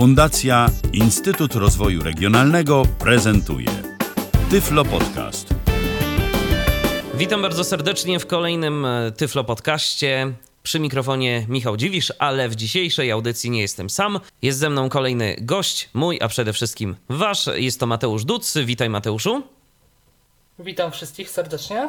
Fundacja Instytut Rozwoju Regionalnego prezentuje Tyflo Podcast. Witam bardzo serdecznie w kolejnym e, Tyflo Podcaście. Przy mikrofonie Michał Dziwisz, ale w dzisiejszej audycji nie jestem sam. Jest ze mną kolejny gość, mój, a przede wszystkim wasz. Jest to Mateusz Duc. Witaj Mateuszu. Witam wszystkich serdecznie.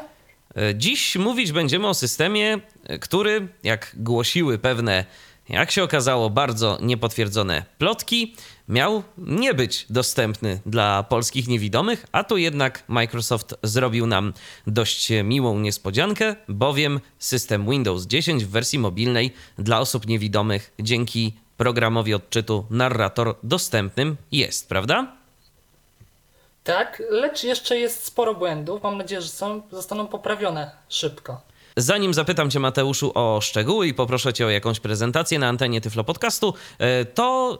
E, Dziś mówić będziemy o systemie, e, który, jak głosiły pewne, jak się okazało, bardzo niepotwierdzone plotki, miał nie być dostępny dla polskich niewidomych, a tu jednak Microsoft zrobił nam dość miłą niespodziankę, bowiem system Windows 10 w wersji mobilnej dla osób niewidomych dzięki programowi odczytu Narrator dostępnym jest, prawda? Tak, lecz jeszcze jest sporo błędów. Mam nadzieję, że są, zostaną poprawione szybko. Zanim zapytam Cię, Mateuszu, o szczegóły i poproszę Cię o jakąś prezentację na antenie Tyflo Podcastu, e, to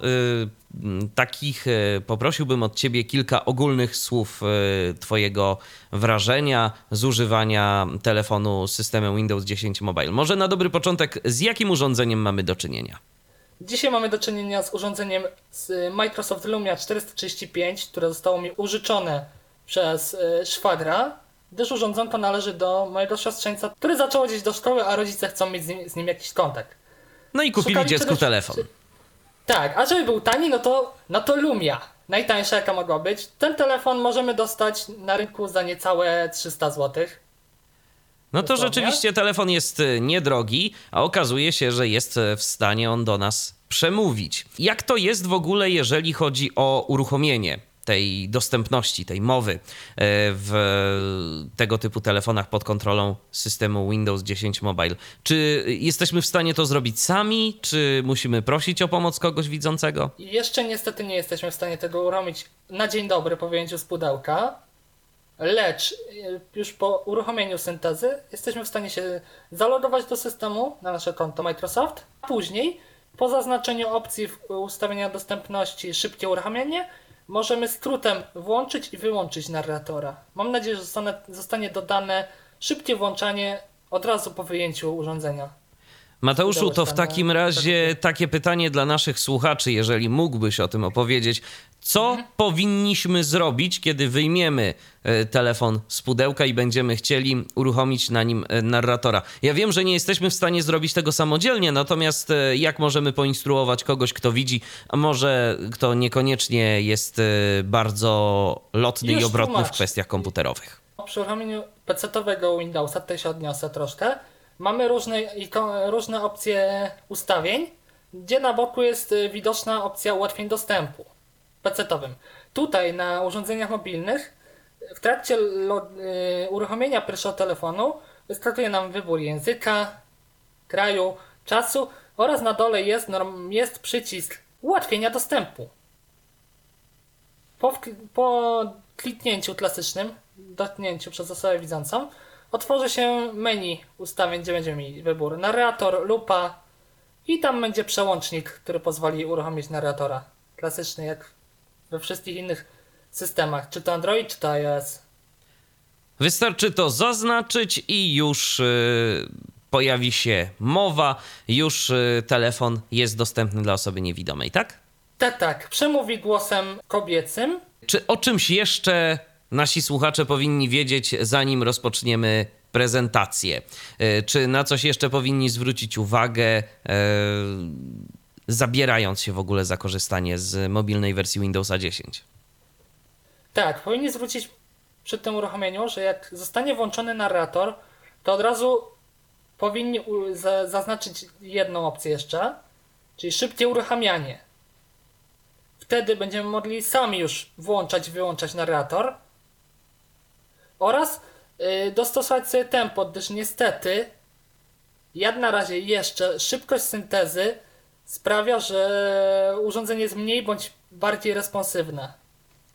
m, takich e, poprosiłbym od Ciebie kilka ogólnych słów e, Twojego wrażenia z używania telefonu z systemem Windows 10 Mobile. Może na dobry początek, z jakim urządzeniem mamy do czynienia? Dzisiaj mamy do czynienia z urządzeniem z Microsoft Lumia 435, które zostało mi użyczone przez szwagra, gdyż urządzonko należy do mojego siostrzeńca, który zaczął chodzić do szkoły, a rodzice chcą mieć z nim, z nim jakiś kontakt. No i kupili Szukali dziecku przede- telefon. Tak, a żeby był tani, no to, no to Lumia. Najtańsza jaka mogła być. Ten telefon możemy dostać na rynku za niecałe 300 zł. No to rzeczywiście telefon jest e, niedrogi, a okazuje się, że jest e, w stanie on do nas przemówić. Jak to jest w ogóle, jeżeli chodzi o uruchomienie tej dostępności, tej mowy e, w tego typu telefonach pod kontrolą systemu Windows 10 Mobile? Czy jesteśmy w stanie to zrobić sami, czy musimy prosić o pomoc kogoś widzącego? Jeszcze niestety nie jesteśmy w stanie tego uruchomić na dzień dobry po wyjęciu z pudełka, lecz y, już po uruchomieniu syntezy jesteśmy w stanie się zalogować do systemu na nasze konto Microsoft, a później po zaznaczeniu opcji ustawienia dostępności szybkie uruchamianie możemy skrótem włączyć i wyłączyć narratora. Mam nadzieję, że zostanie, dodane szybkie włączanie od razu po wyjęciu urządzenia. Mateuszu, to w takim razie takie pytanie dla naszych słuchaczy, jeżeli mógłbyś o tym opowiedzieć. Co Mhm. powinniśmy zrobić, kiedy wyjmiemy e, telefon z pudełka i będziemy chcieli uruchomić na nim e, narratora? Ja wiem, że nie jesteśmy w stanie zrobić tego samodzielnie, natomiast e, jak możemy poinstruować kogoś, kto widzi, a może kto niekoniecznie jest bardzo lotny i Już obrotny w tłumaczę. kwestiach komputerowych? Przy uruchomieniu PC-owego Windowsa, tutaj się odniosę troszkę, mamy różne, różne opcje ustawień, gdzie na boku jest y, widoczna opcja ułatwień dostępu PC-owym. Tutaj na urządzeniach mobilnych w trakcie y, uruchomienia pierwszego telefonu wyskakuje nam wybór języka, kraju, czasu oraz na dole jest, jest przycisk ułatwienia dostępu. Po, po kliknięciu klasycznym, dotknięciu przez osobę widzącą, otworzy się menu ustawień, gdzie będziemy mieli wybór narrator, lupa i tam będzie przełącznik, który pozwoli uruchomić narratora. Klasyczny jak we wszystkich innych systemach, czy to Android, czy to iOS. Wystarczy to zaznaczyć i już y, pojawi się mowa, już y, telefon jest dostępny dla osoby niewidomej, tak? Tak, tak, przemówi głosem kobiecym. Czy o czymś jeszcze nasi słuchacze powinni wiedzieć, zanim rozpoczniemy prezentację? Y, Czy na coś jeszcze powinni zwrócić uwagę, y, zabierając się w ogóle za korzystanie z mobilnej wersji Windowsa 10? Tak, powinni zwrócić przy tym uruchomieniu, że jak zostanie włączony narrator, to od razu powinni zaznaczyć jedną opcję jeszcze, czyli szybkie uruchamianie. Wtedy będziemy mogli sami już włączać wyłączać narrator oraz y, dostosować sobie tempo, gdyż niestety jak na razie jeszcze szybkość syntezy sprawia, że urządzenie jest mniej bądź bardziej responsywne.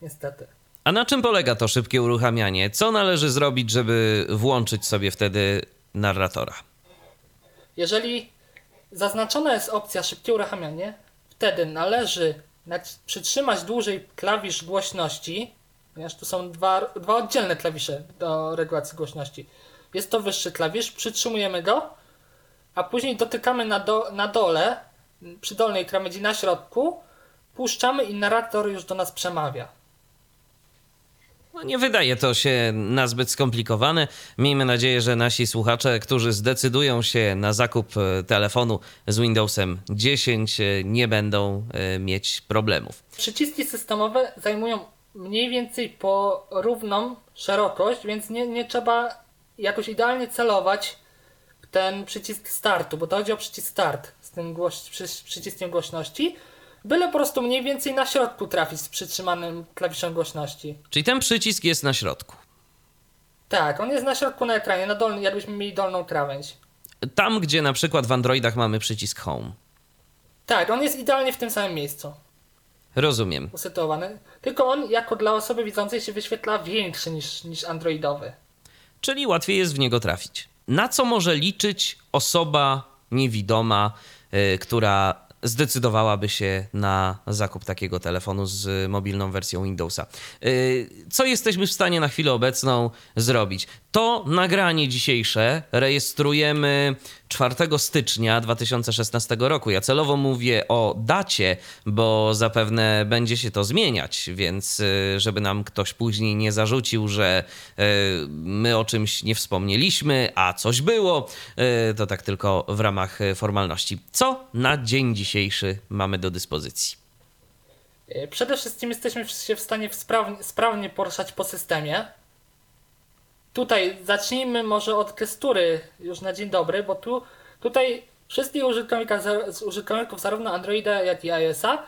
Niestety. A na czym polega to szybkie uruchamianie? Co należy zrobić, żeby włączyć sobie wtedy narratora? Jeżeli zaznaczona jest opcja szybkie uruchamianie, wtedy należy przytrzymać dłużej klawisz głośności, ponieważ tu są dwa, dwa oddzielne klawisze do regulacji głośności. Jest to wyższy klawisz, przytrzymujemy go, a później dotykamy na, do, na dole, przy dolnej krawędzi na środku, puszczamy i narrator już do nas przemawia. No nie wydaje to się nazbyt skomplikowane. Miejmy nadzieję, że nasi słuchacze, którzy zdecydują się na zakup e, telefonu z Windowsem 10, e, nie będą e, mieć problemów. Przyciski systemowe zajmują mniej więcej po równą szerokość, więc nie, nie trzeba jakoś idealnie celować ten przycisk startu, bo to chodzi o przycisk start z tym głoś, przy, przyciskiem głośności, byle po prostu mniej więcej na środku trafić z przytrzymanym klawiszem głośności. Czyli ten przycisk jest na środku. Tak, on jest na środku na ekranie, na dolny, jakbyśmy mieli dolną krawędź. Tam, gdzie na przykład w Androidach mamy przycisk Home. Tak, on jest idealnie w tym samym miejscu Rozumiem. usytuowany, tylko on jako dla osoby widzącej się wyświetla większy niż, niż androidowy. Czyli łatwiej jest w niego trafić. Na co może liczyć osoba niewidoma, y, która zdecydowałaby się na zakup takiego telefonu z mobilną wersją Windowsa? Y, Co jesteśmy w stanie na chwilę obecną zrobić? To nagranie dzisiejsze rejestrujemy 4 stycznia 2016 roku. Ja celowo mówię o dacie, bo zapewne będzie się to zmieniać, więc y, żeby nam ktoś później nie zarzucił, że y, my o czymś nie wspomnieliśmy, a coś było, y, to tak tylko w ramach formalności. Co na dzień dzisiejszy mamy do dyspozycji? Przede wszystkim jesteśmy się w stanie sprawnie, sprawnie poruszać po systemie. Tutaj zacznijmy może od gestury już na dzień dobry, bo tu tutaj wszystkich użytkowników, użytkowników zarówno Androida jak i iOS-a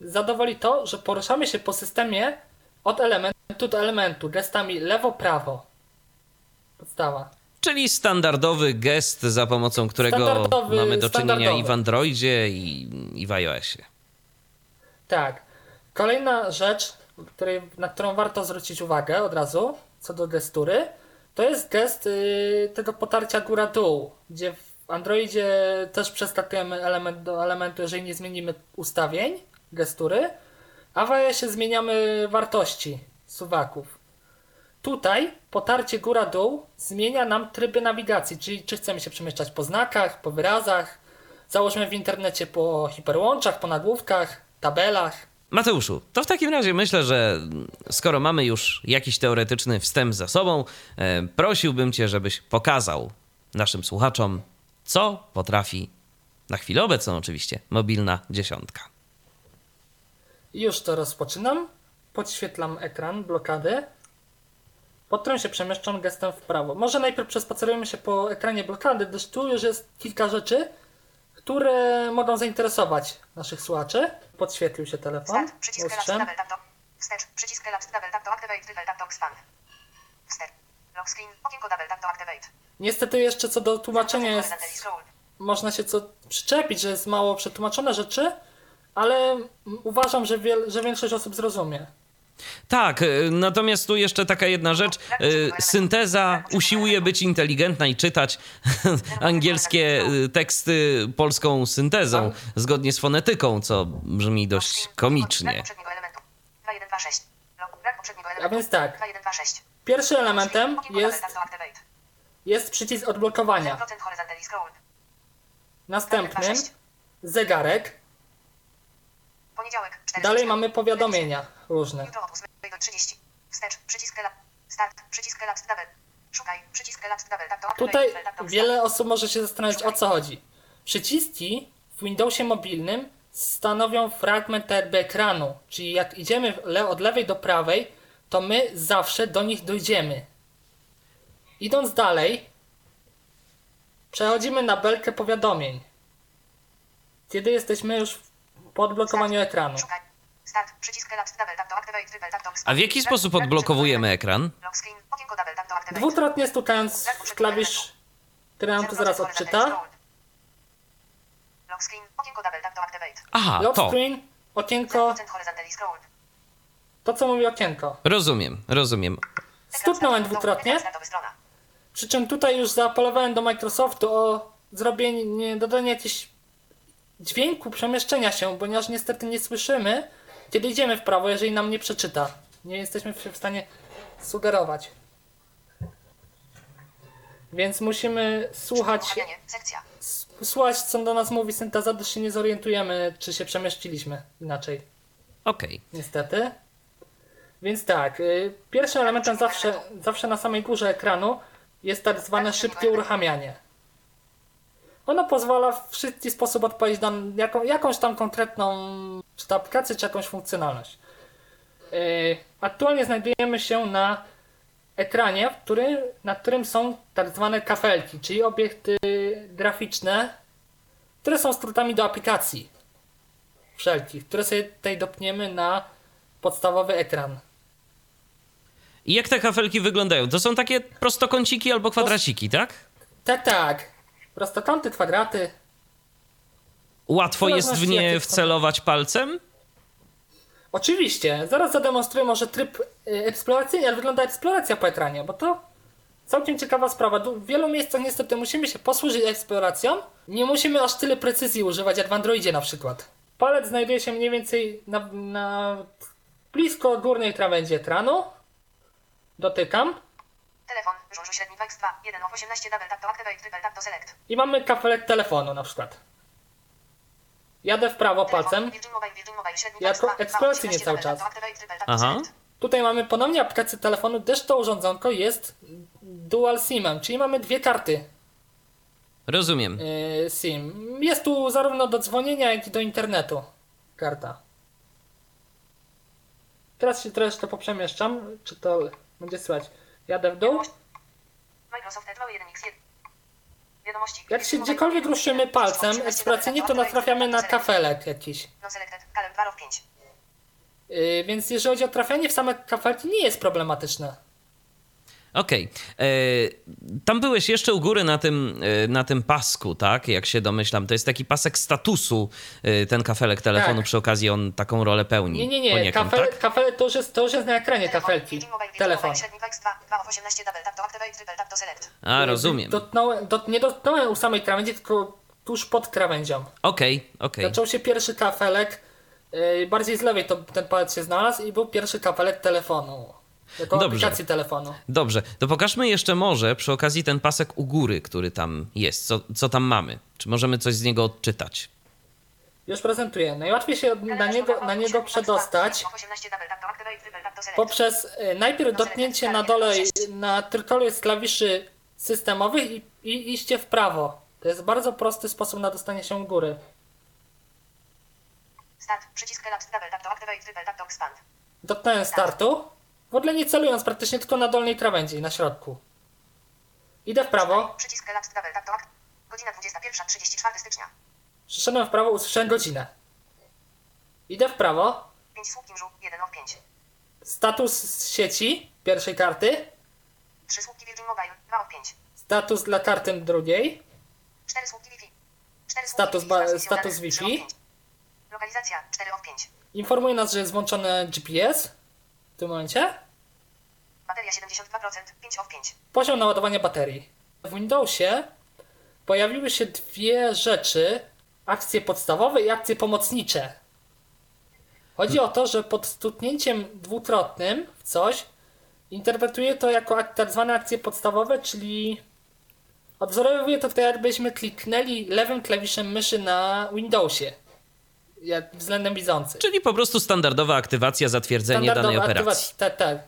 zadowoli to, że poruszamy się po systemie od elementu do elementu, gestami lewo-prawo. Podstawa. Czyli standardowy gest, za pomocą którego mamy do czynienia i w. Androidzie, i, i w iOSie. Tak. Kolejna rzecz, której, na którą warto zwrócić uwagę od razu, co do gestury, to jest gest y, tego potarcia góra-dół, gdzie w Androidzie też przeskakujemy element do elementu, jeżeli nie zmienimy ustawień gestury, a w iOSie zmieniamy wartości suwaków. Tutaj potarcie góra-dół zmienia nam tryby nawigacji, czyli czy chcemy się przemieszczać po znakach, po wyrazach, załóżmy w internecie po hiperłączach, po nagłówkach, tabelach. Mateuszu, to w takim razie myślę, że skoro mamy już jakiś teoretyczny wstęp za sobą, e, prosiłbym Cię, żebyś pokazał naszym słuchaczom, co potrafi na chwilę obecną oczywiście mobilna dziesiątka. Już to rozpoczynam. Podświetlam ekran blokady, pod którym się przemieszczam gestem w prawo. Może najpierw przespacerujemy się po ekranie blokady, gdyż tu już jest kilka rzeczy, które mogą zainteresować naszych słuchaczy. Podświetlił się telefon. Start. Przycisk Relapse. Double Tap to. Wstecz. Przycisk Relapse Double Tap to Activate. Triple Tap to Expand. Wstecz. Lock screen. Okienko Double Tap to Activate. Niestety jeszcze co do tłumaczenia jest, można się co przyczepić, że jest mało przetłumaczone rzeczy, ale uważam, że, wiel, że większość osób zrozumie. Tak, e, natomiast tu jeszcze taka jedna rzecz. e, Synteza usiłuje być inteligentna i czytać angielskie e, teksty polską syntezą, zgodnie z fonetyką, co brzmi dość komicznie. poprzedniego elementu. 2126. Lock. Brak poprzedniego A więc tak, 2126. pierwszym elementem jest, jest przycisk odblokowania. 100% horizontal scroll. Następnym 226. zegarek. Poniedziałek. 4 Dalej stycznia. mamy powiadomienia różne. Jutro od 8 do 30. Wstecz. Przycisk. Start. Przycisk Double. Szukaj. Przycisk Double Tap to. Tutaj Tap to wiele osób może się zastanawiać o co chodzi. Przyciski w Windowsie mobilnym stanowią fragment jakby ekranu, czyli jak idziemy le- od lewej do prawej, to my zawsze do nich dojdziemy. Idąc dalej, przechodzimy na belkę powiadomień, kiedy jesteśmy już po odblokowaniu ekranu. A w jaki sposób odblokowujemy ekran? Dwukrotnie stukając w klawisz, który nam tu zaraz odczyta. Aha, Lock to. screen, okienko, 100% horizontal scroll. to co mówi okienko. Rozumiem, rozumiem. Stuknąłem dwukrotnie. Przy czym tutaj już zaapelowałem do Microsoftu o zrobienie, nie, dodanie jakiegoś dźwięku przemieszczenia się, ponieważ niestety nie słyszymy, kiedy idziemy w prawo, jeżeli nam nie przeczyta. Nie jesteśmy w stanie sugerować. Więc musimy słuchać, słuchać co do nas mówi synteza, gdyż się nie zorientujemy, czy się przemieściliśmy inaczej. Okej. niestety. Więc tak, y, pierwszym elementem zawsze, zawsze na samej górze ekranu jest tak zwane szybkie uruchamianie. Ono pozwala w szybki sposób odpowiedzieć na jaką, jakąś tam konkretną czy to aplikację, czy jakąś funkcjonalność. Y, Aktualnie znajdujemy się na ekranie, który, na którym są tak zwane kafelki, czyli obiekty graficzne, które są skrótami do aplikacji wszelkich, które sobie tutaj dopniemy na podstawowy ekran. I jak te kafelki wyglądają? To są takie prostokąciki albo kwadraciki, tak? Tak, tak. Prostokąty, kwadraty. Łatwo jest w nie wcelować palcem? Oczywiście, zaraz zademonstruję może tryb y, eksploracyjny, jak wygląda eksploracja po ekranie, bo to całkiem ciekawa sprawa. W wielu miejscach niestety musimy się posłużyć eksploracją. Nie musimy aż tyle precyzji używać jak w Androidzie na przykład. Palec znajduje się mniej więcej na, na blisko górnej krawędzi ekranu. Dotykam. Telefon, żużu średni Wex 2, 1 of 18 double tap to activate, triple tap to select. I mamy kafelek telefonu na przykład. Jadę w prawo Telefon, palcem. Virgin Mobile, Virgin Mobile średni Jako Wex 2, 2 of eksploracyjnie 18 cały czas. Aha. Tutaj mamy ponownie aplikację telefonu, gdyż to urządzonko jest dual SIM-em, czyli mamy dwie karty Rozumiem. yy, SIM. Jest tu zarówno do dzwonienia, jak i do internetu karta. Teraz się troszkę poprzemieszczam, czy to będzie słychać. Jadę w dół. Microsoft Edge 1x1. Wiadomości. Jak się gdziekolwiek ruszymy palcem 18 eksploracyjnie, to natrafiamy na kafelek jakiś. select. Selected, Caleb 2 of 5. Yy, więc jeżeli chodzi o trafianie w same kafelki, nie jest problematyczne. Okej. E, Tam byłeś jeszcze u góry na tym, e, na tym pasku, tak? Jak się domyślam. To jest taki pasek statusu, e, ten kafelek telefonu. Tak. Przy okazji on taką rolę pełni. Nie, nie, nie. Poniekąd, Kafel, tak? kafel to, już jest, to już jest na ekranie kafelki. Telefon. Mobile średni Wex 2, 2 of 18 double tap to activate, triple tap to select. A, rozumiem. Dotknąłem, dot, nie dotknąłem u samej krawędzi, tylko tuż pod krawędzią. Okej, okej. Zaczął się pierwszy kafelek, bardziej z lewej to ten palec się znalazł i był pierwszy kafelek telefonu. Jako Dobrze. aplikacji telefonu. Dobrze, to pokażmy jeszcze może przy okazji ten pasek u góry, który tam jest. Co, co tam mamy? Czy możemy coś z niego odczytać? Już prezentuję. Najłatwiej się na niego, na niego przedostać poprzez yy, najpierw dotknięcie na dole na trójkącie z klawiszy systemowych i, i iście w prawo. To jest bardzo prosty sposób na dostanie się u góry. Start, przycisk relapse, double tap to activate, triple tap to expand. Dotknąłem startu. W ogóle nie celując praktycznie tylko na dolnej krawędzi, na środku. Idę w prawo. Przycisk relapse, double tap to act. Godzina 21.34 stycznia. Przyszedłem w prawo, usłyszałem godzinę. Idę w prawo. 5 słupki mżu, 1 of 5. Status z sieci pierwszej karty. 3 słupki Virgin Mobile, 2 of 5. Status dla karty drugiej. 4 słupki Wi-Fi. 4 słupki Status ba- status udana, 3 Wi-Fi. of 5. Lokalizacja 4 of 5. Informuje nas, że jest włączone GPS. W tym momencie. Bateria 72%, 5 of 5. Poziom naładowania baterii. W Windowsie pojawiły się dwie rzeczy. Akcje podstawowe i akcje pomocnicze. Chodzi o to, że pod stuknięciem dwukrotnym w coś interpretuje to jako ak- tak zwane akcje podstawowe, czyli odwzorowuje to tak jakbyśmy kliknęli lewym klawiszem myszy na Windowsie. Względem widzący. Czyli po prostu standardowa aktywacja, zatwierdzenie danej operacji. Tak, tak.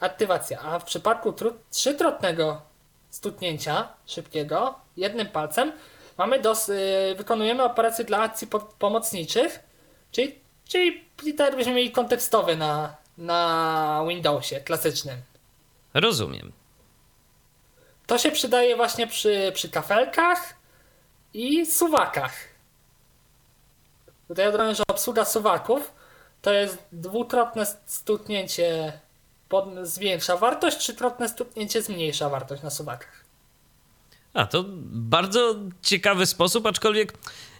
Aktywacja. A w przypadku tru- trzykrotnego stuknięcia szybkiego jednym palcem mamy dos- y, wykonujemy operację dla akcji po- pomocniczych, czyli, czyli, czyli tak jakbyśmy mieli kontekstowy na, na Windowsie klasycznym. Rozumiem. To się przydaje właśnie przy, przy kafelkach i suwakach. Tutaj od razu, że obsługa suwaków to jest dwukrotne stuknięcie pod, zwiększa wartość, trzykrotne stuknięcie zmniejsza wartość na suwakach. A, to bardzo ciekawy sposób, aczkolwiek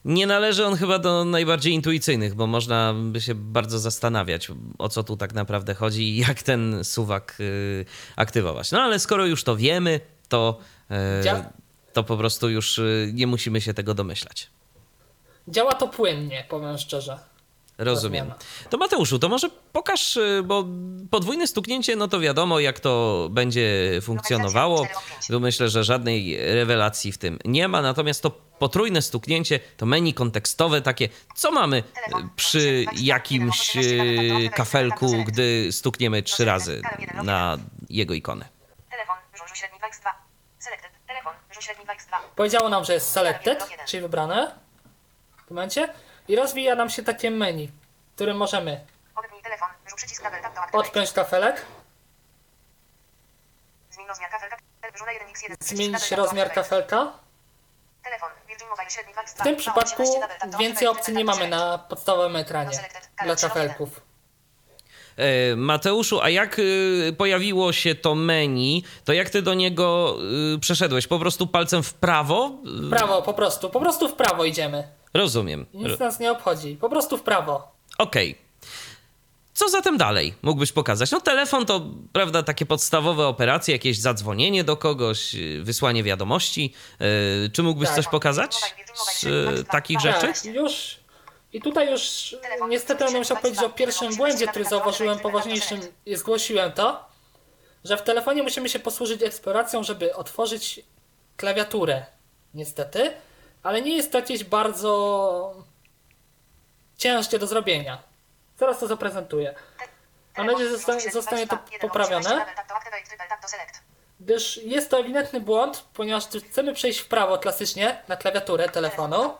nie należy on chyba do najbardziej intuicyjnych, bo można by się bardzo zastanawiać, o co tu tak naprawdę chodzi i jak ten suwak y, aktywować. No ale skoro już to wiemy, to, y, to po prostu już y, nie musimy się tego domyślać. Działa to płynnie, powiem szczerze. Rozumiem. To Mateuszu, to może pokaż, y, bo podwójne stuknięcie, no to wiadomo, jak to będzie funkcjonowało. Tu myślę, że żadnej rewelacji w tym nie ma. Natomiast to potrójne stuknięcie, to menu kontekstowe takie, co mamy y, przy jakimś y, kafelku, gdy stukniemy trzy razy na jego ikonę. Telefon, żużu średni 2x2. Selected. Telefon, żużu średni 2x2. Powiedziało nam, że jest selected, czyli wybrane momencie. I rozwija nam się takie menu, w którym możemy telefon, przycisk odpiąć kafelek, Zmień rozmiar kafelka. Żu na 1x1. przycisk zmienić rozmiar kafelka. Telefon, Virgin Mobile średni 2x2. W tym przypadku więcej opcji nie mamy na podstawowym ekranie dla kafelków. E, Mateuszu, a jak y, pojawiło się to menu, to jak ty do niego y, przeszedłeś? Po prostu palcem w prawo? W prawo, po prostu, po prostu w prawo idziemy. Rozumiem. Nic nas nie obchodzi, po prostu w prawo. Okej. Co zatem dalej mógłbyś pokazać? No telefon to, prawda, takie podstawowe operacje, jakieś zadzwonienie do kogoś, y, wysłanie wiadomości. Y, Czy mógłbyś Tak. coś pokazać z y, takich rzeczy? Tak, już. I tutaj już niestety będę musiał powiedzieć o pierwszym błędzie, który zauważyłem poważniejszym i zgłosiłem to, że w telefonie musimy się posłużyć eksploracją, żeby otworzyć klawiaturę. Niestety. Ale nie jest to jakieś bardzo ciężkie do zrobienia. Zaraz to zaprezentuję. Mam nadzieję, że zostanie, zostanie to poprawione, gdyż jest to ewidentny błąd, ponieważ chcemy przejść w prawo klasycznie na klawiaturę telefonu,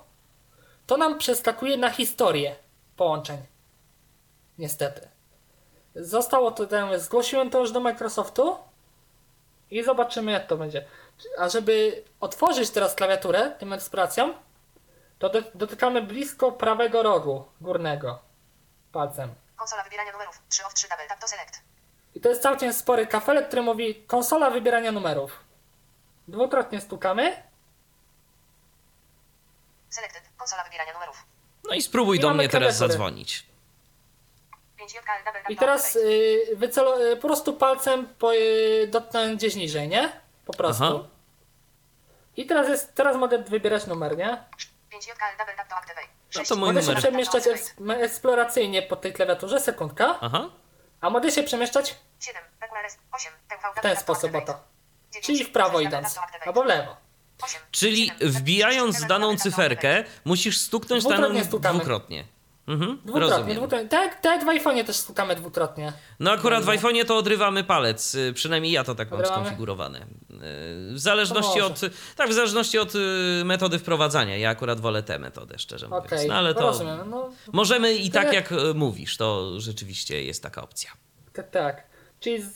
to nam przeskakuje na historię połączeń. Niestety. Zostało to, zgłosiłem to już do Microsoftu i zobaczymy jak to będzie. A żeby otworzyć teraz klawiaturę tym eksploracją, to do, dotykamy blisko prawego rogu górnego palcem. Konsola wybierania numerów. 3 of 3 double tap to select. I to jest całkiem spory kafelek, który mówi konsola wybierania numerów. Dwukrotnie stukamy Selected. Konsola wybierania numerów. No i spróbuj I do mamy mnie teraz zadzwonić. 5 JKL double tap i to teraz activate. y, wycelo, y, po prostu palcem po, y, dotknę gdzieś niżej, nie? Po prostu. Aha. I teraz jest, teraz mogę wybierać numer, nie? 5 JKL double tap to activate. No 6 to mój Mogę się numer. przemieszczać eks, eksploracyjnie po tej klawiaturze, sekundka. Aha. A mogę się przemieszczać 7 PQRS 8 TUV w ten sposób oto. Czyli w prawo idąc, albo w lewo. Czyli wbijając daną cyferkę, musisz stuknąć Dwukrotnie daną stukamy. dwukrotnie. Mhm, Dwukrotnie, rozumiem. dwukrotnie. Tak, tak jak w iPhone'ie też stukamy dwukrotnie. No akurat w iPhone'ie to odrywamy palec, y, przynajmniej ja to tak mam Odrywamy? skonfigurowane. Y, W zależności od, tak, w zależności od y, metody wprowadzania. Ja akurat wolę tę metodę, szczerze mówiąc. Okej, No ale to rozumiem. No, możemy i tak jak mówisz, to rzeczywiście jest taka opcja. tak, tak. Czyli z...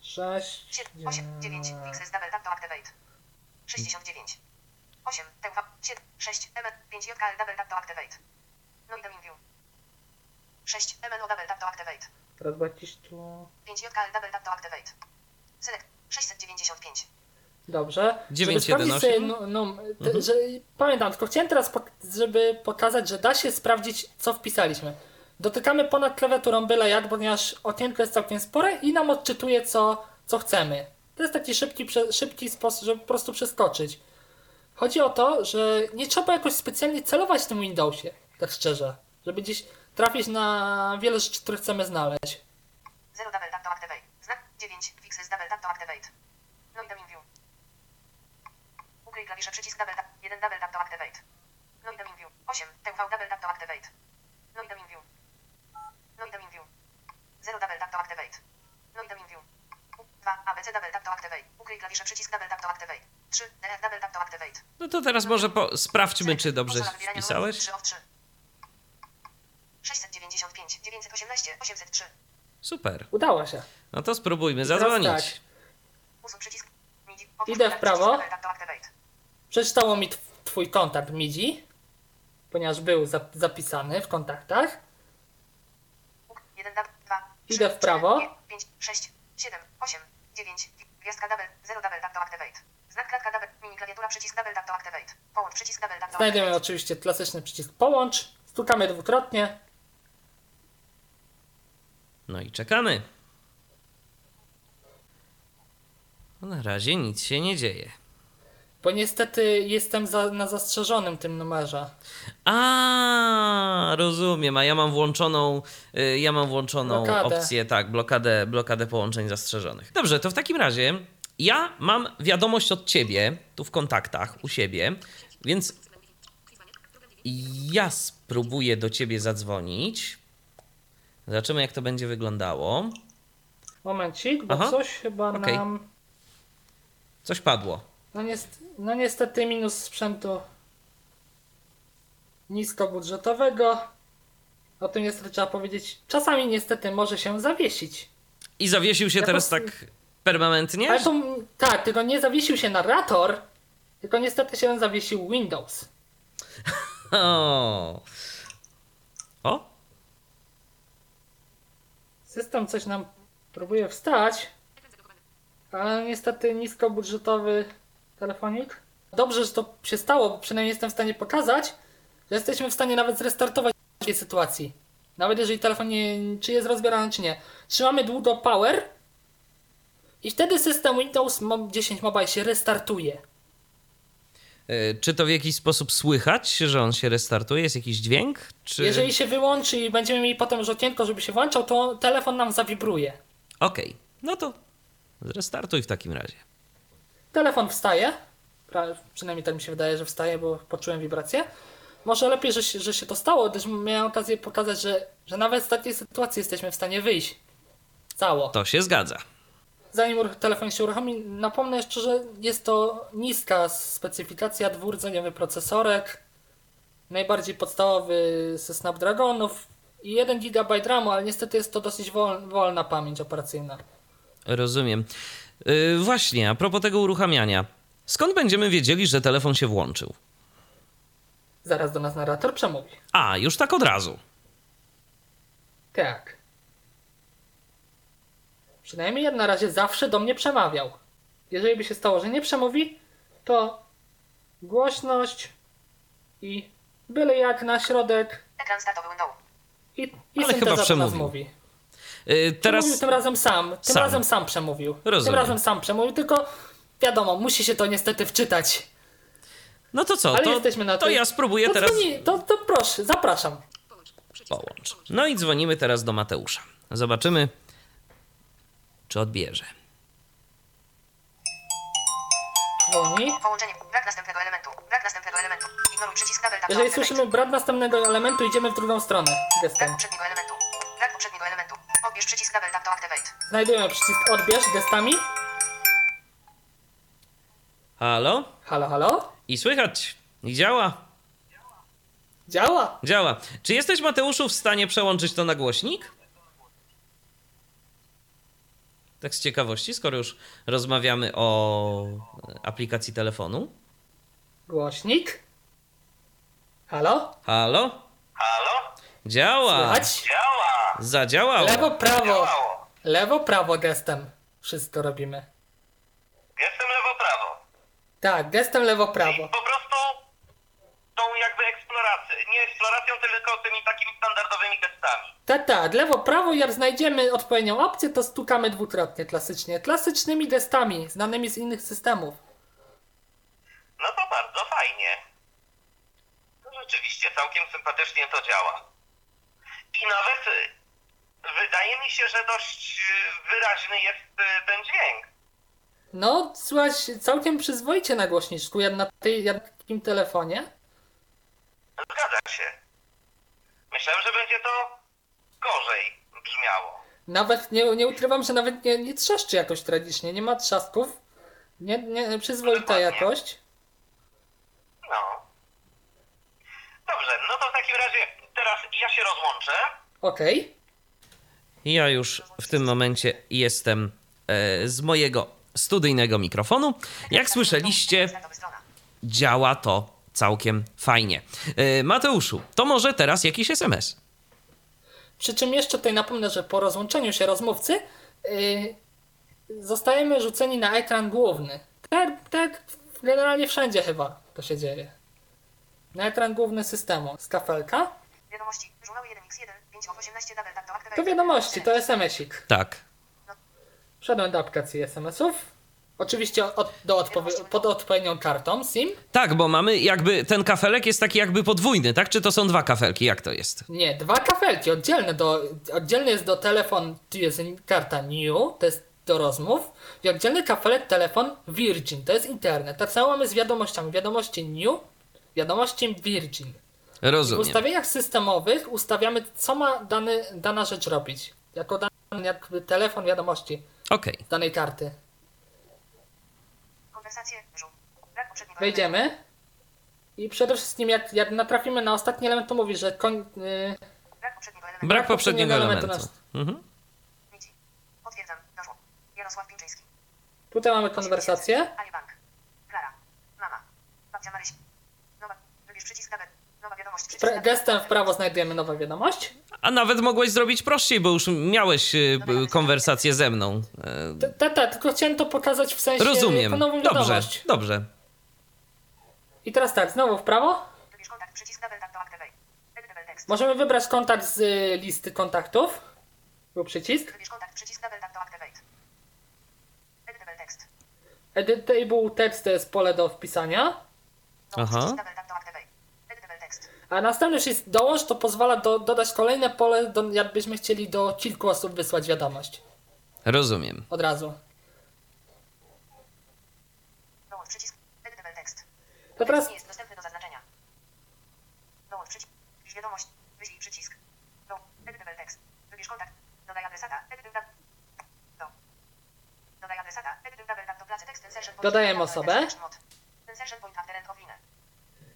6... 7, 8, 9, Fixes double tap to activate. 69. 8, TUV, 7, 6, MN, 5 JKL double tap to activate. No i Demin View. 6, MNO double tap to activate. Teraz gdzieś tu... 5 JKL double tap to activate. Select, 695. Dobrze. Żeby 911? sprawdzić sobie, no, no, te, że, pamiętam, tylko chciałem teraz, pok- żeby pokazać, że da się sprawdzić, co wpisaliśmy. Dotykamy ponad klawiaturą byle jak, ponieważ okienko jest całkiem spore i nam odczytuje, co, co chcemy. To jest taki szybki, szybki sposób, żeby po prostu przeskoczyć. Chodzi o to, że nie trzeba jakoś specjalnie celować w tym Windowsie, tak szczerze. Żeby gdzieś trafić na wiele rzeczy, które chcemy znaleźć. 0 double tap to activate. Znak 9, Fixes double tap to activate. No i View. Ukryj klawisze przycisk double tap. 1 double tap to activate. No i View. 8, TUV double tap to activate. No i View. No i View. 0 double tap to activate. No i View. 2, ABC double tap to activate. Ukryj klawisze przycisk double tap to activate. 3, DF double tap to activate. No to teraz może po, sprawdźmy, czy dobrze wpisałeś. 3 of 3. 695, 918, 803. Super. Udało się. No to spróbujmy zadzwonić. tak. Idę w prawo. Przeczytało mi tw- twój kontakt MIDI, ponieważ był zap- zapisany w kontaktach. 1, 2, Idę w prawo. 5, 6, 7, 8, 9, gwiazdka double, 0 double activate. Znak klatka double, mini klawiatura przycisk double tap to activate. Połącz przycisk double tap to Znajdujemy activate. oczywiście klasyczny przycisk połącz, stukamy dwukrotnie. No i czekamy. No na razie nic się nie dzieje. Bo niestety jestem za, na zastrzeżonym tym numerze. A, A, rozumiem, a ja mam włączoną, y, ja mam włączoną Blokadę. opcję, tak, blokadę, blokadę połączeń zastrzeżonych. Dobrze, to w takim razie ja mam wiadomość od ciebie, tu w kontaktach, u siebie, więc ja spróbuję do ciebie zadzwonić. Zobaczymy, jak to będzie wyglądało. Momencik, bo Aha. coś chyba Okej. nam... Coś padło. No, niest... no niestety minus sprzętu niskobudżetowego. O tym niestety trzeba powiedzieć. Czasami niestety może się zawiesić. I zawiesił się Ja teraz tak permanentnie? Ale to tak, tylko nie zawiesił się narrator, tylko niestety się zawiesił Windows. O. o, System coś nam próbuje wstać, ale niestety niskobudżetowy telefonik. Dobrze, że to się stało, bo przynajmniej jestem w stanie pokazać, że jesteśmy w stanie nawet zrestartować w takiej sytuacji. Nawet jeżeli telefon nie, czy jest rozbierany, czy nie. Trzymamy długo power i wtedy system Windows Mo- 10 Mobile się restartuje. Y, Czy to w jakiś sposób słychać, że on się restartuje? Jest jakiś dźwięk? Czy... Jeżeli się wyłączy i będziemy mieli potem już okienko, żeby się włączał, to telefon nam zawibruje. Okej, no to zrestartuj w takim razie. Telefon wstaje. Przynajmniej tak mi się wydaje, że wstaje, bo poczułem wibrację. Może lepiej, że się, że się to stało, gdyż miałem okazję pokazać, że, że nawet z takiej sytuacji jesteśmy w stanie wyjść. Cało. To się zgadza. Zanim telefon się uruchomi, napomnę jeszcze, że jest to niska specyfikacja, dwurdzeniowy procesorek, najbardziej podstawowy ze Snapdragonów i 1 GB RAMu, ale niestety jest to dosyć wol- wolna pamięć operacyjna. Rozumiem. Yy, właśnie, a propos tego uruchamiania. Skąd będziemy wiedzieli, że telefon się włączył? Zaraz do nas narrator przemówi. A, już tak od razu. Tak. Przynajmniej na razie zawsze do mnie przemawiał. Jeżeli by się stało, że nie przemówi, to głośność i byle jak na środek Ekran startowy window. i, i Ale chyba przemówił. mówi. Yy, Teraz... teraz tym razem sam. Tym Sam. razem sam przemówił. Rozumiem. Tym razem sam przemówił, tylko wiadomo, musi się to niestety wczytać. No to co? Ale to, jesteśmy na to tej- ja spróbuję to teraz. Dzwoni, to, to proszę, zapraszam. Połącz. No i dzwonimy teraz do Mateusza. Zobaczymy, czy odbierze. Dzwoni. Połączenie. Brak następnego elementu. Brak następnego elementu. Ignoruj przycisk Jeżeli słyszymy brak następnego elementu, idziemy w drugą stronę. Brak Gestem. poprzedniego elementu. Brak poprzedniego elementu. Odbierz przycisk tap to activate. Znajdujemy przycisk odbierz gestami. Halo? Halo, halo? I słychać. I działa. Działa. Działa. Czy jesteś, Mateuszu, w stanie przełączyć to na głośnik? Tak z ciekawości, skoro już rozmawiamy o aplikacji telefonu. Głośnik. Halo? Halo? Halo? Działa. Słychać? Działa! Zadziałało. Lewo, prawo. Działało! Lewo, prawo gestem. Wszystko robimy. Jestem lewo-prawo. Tak, gestem lewo, prawo. Po prostu tą jakby eksploracją, tylko tymi takimi standardowymi testami. Tak, tak, lewo, prawo. Jak znajdziemy odpowiednią opcję, to stukamy dwukrotnie klasycznie. Klasycznymi gestami, znanymi z innych systemów. No to bardzo fajnie. To rzeczywiście całkiem sympatycznie to działa. I nawet y, wydaje mi się, że dość y, wyraźny jest y, ten dźwięk. No, słychać całkiem przyzwoicie na głośniczku, jak na tej, jak na takim telefonie. Zgadza się. Myślałem, że będzie to gorzej brzmiało. Nawet nie, nie ukrywam, że nawet nie, nie trzeszczy jakoś tragicznie, nie ma trzasków. Nie, nie, przyzwoita Dokładnie. jakość. No. Dobrze, no to w takim razie teraz ja się rozłączę. Okej. Ja już w tym momencie jestem e, z mojego studyjnego mikrofonu. Jak słyszeliście, działa to całkiem fajnie. E, Mateuszu, to może teraz jakiś SMS? Przy czym jeszcze tutaj napomnę, że po rozłączeniu się rozmówcy yy, zostajemy rzuceni na ekran główny. Tak, tak generalnie wszędzie chyba to się dzieje. Na ekran główny systemu z kafelka. Wiadomości. Żurały 1x1. 5 of 18 double tap to activate. To wiadomości, to SMS-ik. Tak. Wszedłem do aplikacji SMS-ów. Oczywiście od, do odpowie- pod odpowiednią kartą SIM. Tak, bo mamy jakby ten kafelek jest taki jakby podwójny, tak? Czy to są dwa kafelki? Jak to jest? Nie, dwa kafelki, oddzielne do, oddzielny jest do telefon, tu jest karta New, to jest do rozmów i oddzielny kafelek telefon Virgin, to jest internet. Tak samo mamy z wiadomościami, wiadomości New, wiadomości Virgin. W Rozumiem. ustawieniach systemowych ustawiamy, co ma dany, dana rzecz robić. Jako dany jakby telefon wiadomości Okej. danej karty. Konwersacje. Żół. Brak poprzedniego Wejdziemy i przede wszystkim jak, jak natrafimy na ostatni element, to mówi, że koń, yy. Brak poprzedniego elementu. Brak poprzedniego elementu. elementu Mhm. Widzi. Potwierdzam. Doszło. Jarosław Pińczyński. tutaj mamy konwersację. Ali Bank. Klara. Mama. Babcia Maryś. Nowa. Wybierz przycisk. Wiadomość. Tabel. gestem w prawo znajdujemy nową wiadomość. A nawet mogłeś zrobić prościej, bo już miałeś y, konwersację ze mną. E, Tak, tak, tylko chciałem to pokazać w sensie Rozumiem. jako nową Dobrze, wiadomość. dobrze. I teraz tak, znowu w prawo. Wybierz kontakt. Przycisk tabel. Tak to activate. Editable text. Możemy wybrać kontakt z y, listy kontaktów. Był przycisk. Wybierz kontakt. Przycisk. Tak to activate. Editable text. Editable text to jest pole do wpisania. Aha. Przycisk. Tak to activate. Editable text. A następny jest dołącz, to pozwala do, dodać kolejne pole, do, jakbyśmy chcieli do kilku osób wysłać wiadomość. Rozumiem. Od razu. Dołącz przycisk. Editable text. To teraz Nie jest dostępny do zaznaczenia. Dołącz przycisk. Wiadomość. Wyślij przycisk. Do. Editable text. Wybierz kontakt. Dodaj adresata. Editable tab. Do. Dodaj adresata. Tekst. Point. Dodajemy osobę.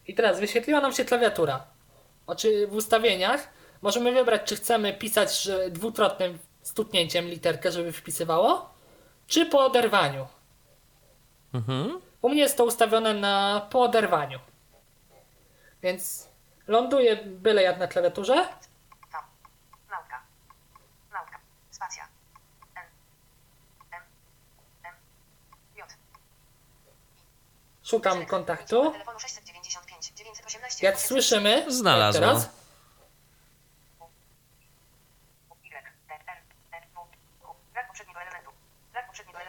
I teraz wyświetliła nam się klawiatura. Oczy w ustawieniach możemy wybrać, czy chcemy pisać że dwukrotnym stuknięciem literkę, żeby wpisywało, czy po oderwaniu. Mhm. U mnie jest to ustawione na po oderwaniu. Więc ląduje byle jak na klawiaturze. Tab. Nauka. Nauka. Spacja. N. M. M. J. Szukam kontaktu. Telefonu 695 918 Jak słyszymy, Znalazło. jak teraz,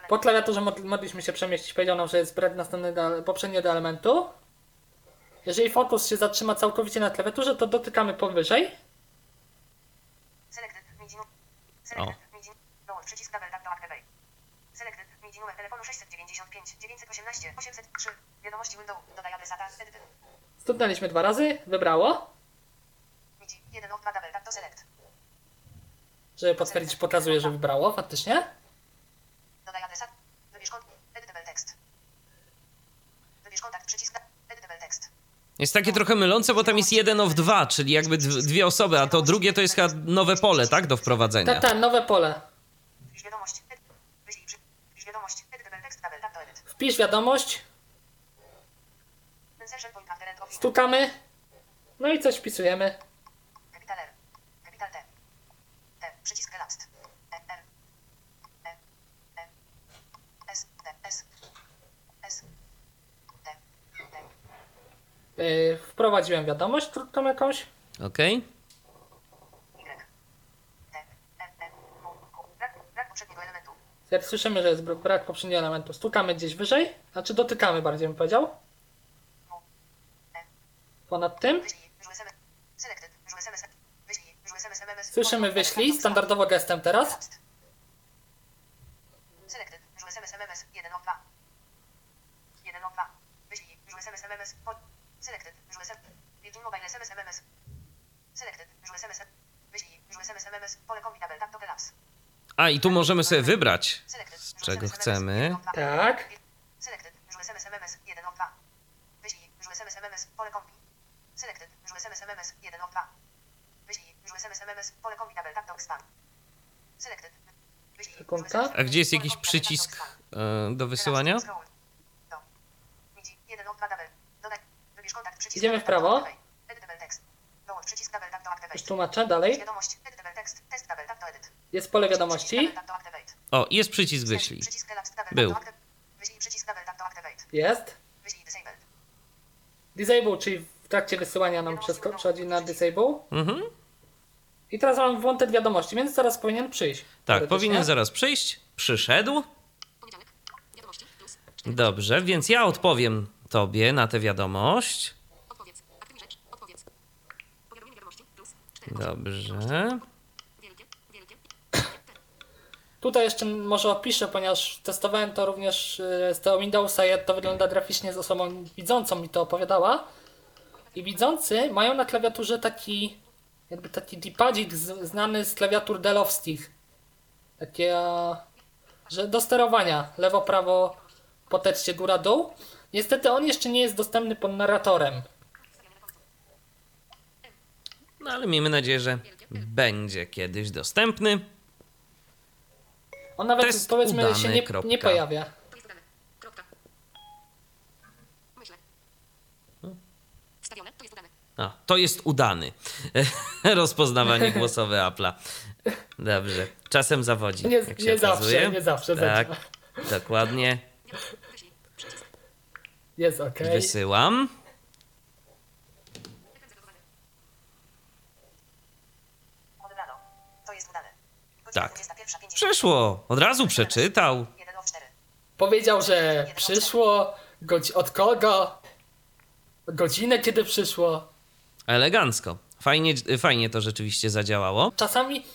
po klawiaturze mod- mogliśmy się przemieścić. Powiedział nam, że jest brak następnego, poprzedniego elementu. Jeżeli fokus się zatrzyma całkowicie na klawiaturze, to dotykamy powyżej. Selected. MIDI nu- Selected. MIDI. Dołącz przycisk tabel tak to activate. Selected. MIDI numer telefonu 695 918 803. Wiadomości window. Dodaj adresata. Edyty. Stuknęliśmy dwa razy, wybrało. MIDI. 1 of 2 tabel tak to select. Żeby potwierdzić, pokazuje, że wybrało faktycznie. Dodaj adresat. Wybierz kontakt. Editable text. Wybierz kontakt. Przycisk. tab- Editable text. Jest takie trochę mylące, bo tam jest jeden of dwa, czyli jakby dw- dwie osoby, a to drugie to jest chyba nowe pole, tak? Do wprowadzenia. Tak, tak, nowe pole. Wpisz wiadomość. Ed- Wyślij przy... Wpisz wiadomość. Editable text tabel tak to edit. Wpisz wiadomość, Insertion point after end of line. Stukamy. No i coś wpisujemy. Capital R. Capital T. T. Przycisk. E, R. E. E. S. T. S. S. T. T. Yy, wprowadziłem wiadomość krótką jakąś. Okej. Y. T. E. E. U. Q. Brak, brak poprzedniego elementu. Jak słyszymy, że jest br- brak poprzedniego elementu, stukamy gdzieś wyżej. Znaczy dotykamy bardziej bym powiedział. Ponad tym. Wyślij. Wyżu SMS. Selected. Wyżu SMS. Wyślij. Wyżu SMS. MMS. Słyszymy wyślij, standardowo gestem teraz. Elapsed. Selected. Wyżu SMS. MMS. 1 of 2. 1 of 2. Wyślij. Wyżu SMS. MMS. Po... Selected. Wyżu SMS. Virgin Mobile SMS. MMS. Selected. Wyżu SMS. Wyślij. Wyżu SMS. MMS. Pole kombinable. To relaps. A i tu możemy sobie wybrać, z czego chcemy. Tak. Selected. SMS. MMS. 1 of 2. Wyślij. SMS. Pole kombi. Selected. Wyżu SMS. MMS. 1 of 2. Wyślij. Wyżu SMS. MMS. Pole kombinable. Tak to expand. Selected. Wyślij. A gdzie jest jakiś. Tak przycisk e, do wysyłania? Idziemy w prawo. Już tłumaczę dalej. Wiadomość. Editable text. Test tabel. Tak to edit. Jest pole wiadomości. Tak. O, jest przycisk wyślij. Był. Tak to activate. Wyślij przycisk tabel. Tak to activate. Jest. Wyślij disabled. Disable, czyli w trakcie wysyłania nam przesko- przechodzi na disable. Mhm. I teraz mam włączać wiadomości, więc zaraz powinien przyjść. Tak, powinien zaraz przyjść. Przyszedł. Dobrze, więc ja odpowiem tobie na tę wiadomość. Odpowiedz. Aktywuj rzecz. Odpowiedz. Powiadomienie wiadomości. Plus. 4. Dobrze. Tutaj jeszcze może opiszę, ponieważ testowałem to również e, z tego Windowsa, jak to wygląda graficznie z osobą widzącą mi to opowiadała. I widzący mają na klawiaturze taki jakby taki dipadzik znany z klawiatur delowskich. Takie, że do sterowania lewo, prawo po tekście góra, dół. Niestety on jeszcze nie jest dostępny pod narratorem. No ale miejmy nadzieję, że będzie kiedyś dostępny. On nawet Test powiedzmy udany, się nie, nie pojawia. To jest udane. Kropka. Myślę. Wstawione. To jest udane. A, to jest udany. Rozpoznawanie głosowe Apple'a. Dobrze. Czasem zawodzi. Nie, nie zawsze, nie zawsze. Tak, zadziała. dokładnie. Jest ok. Wysyłam. Tak. 21.50. Przeszło. Od razu przeczytał. 1 o 4. Powiedział, że przyszło, godzi- od kogo, godzinę kiedy przyszło. Elegancko. Fajnie, fajnie to rzeczywiście zadziałało. Czasami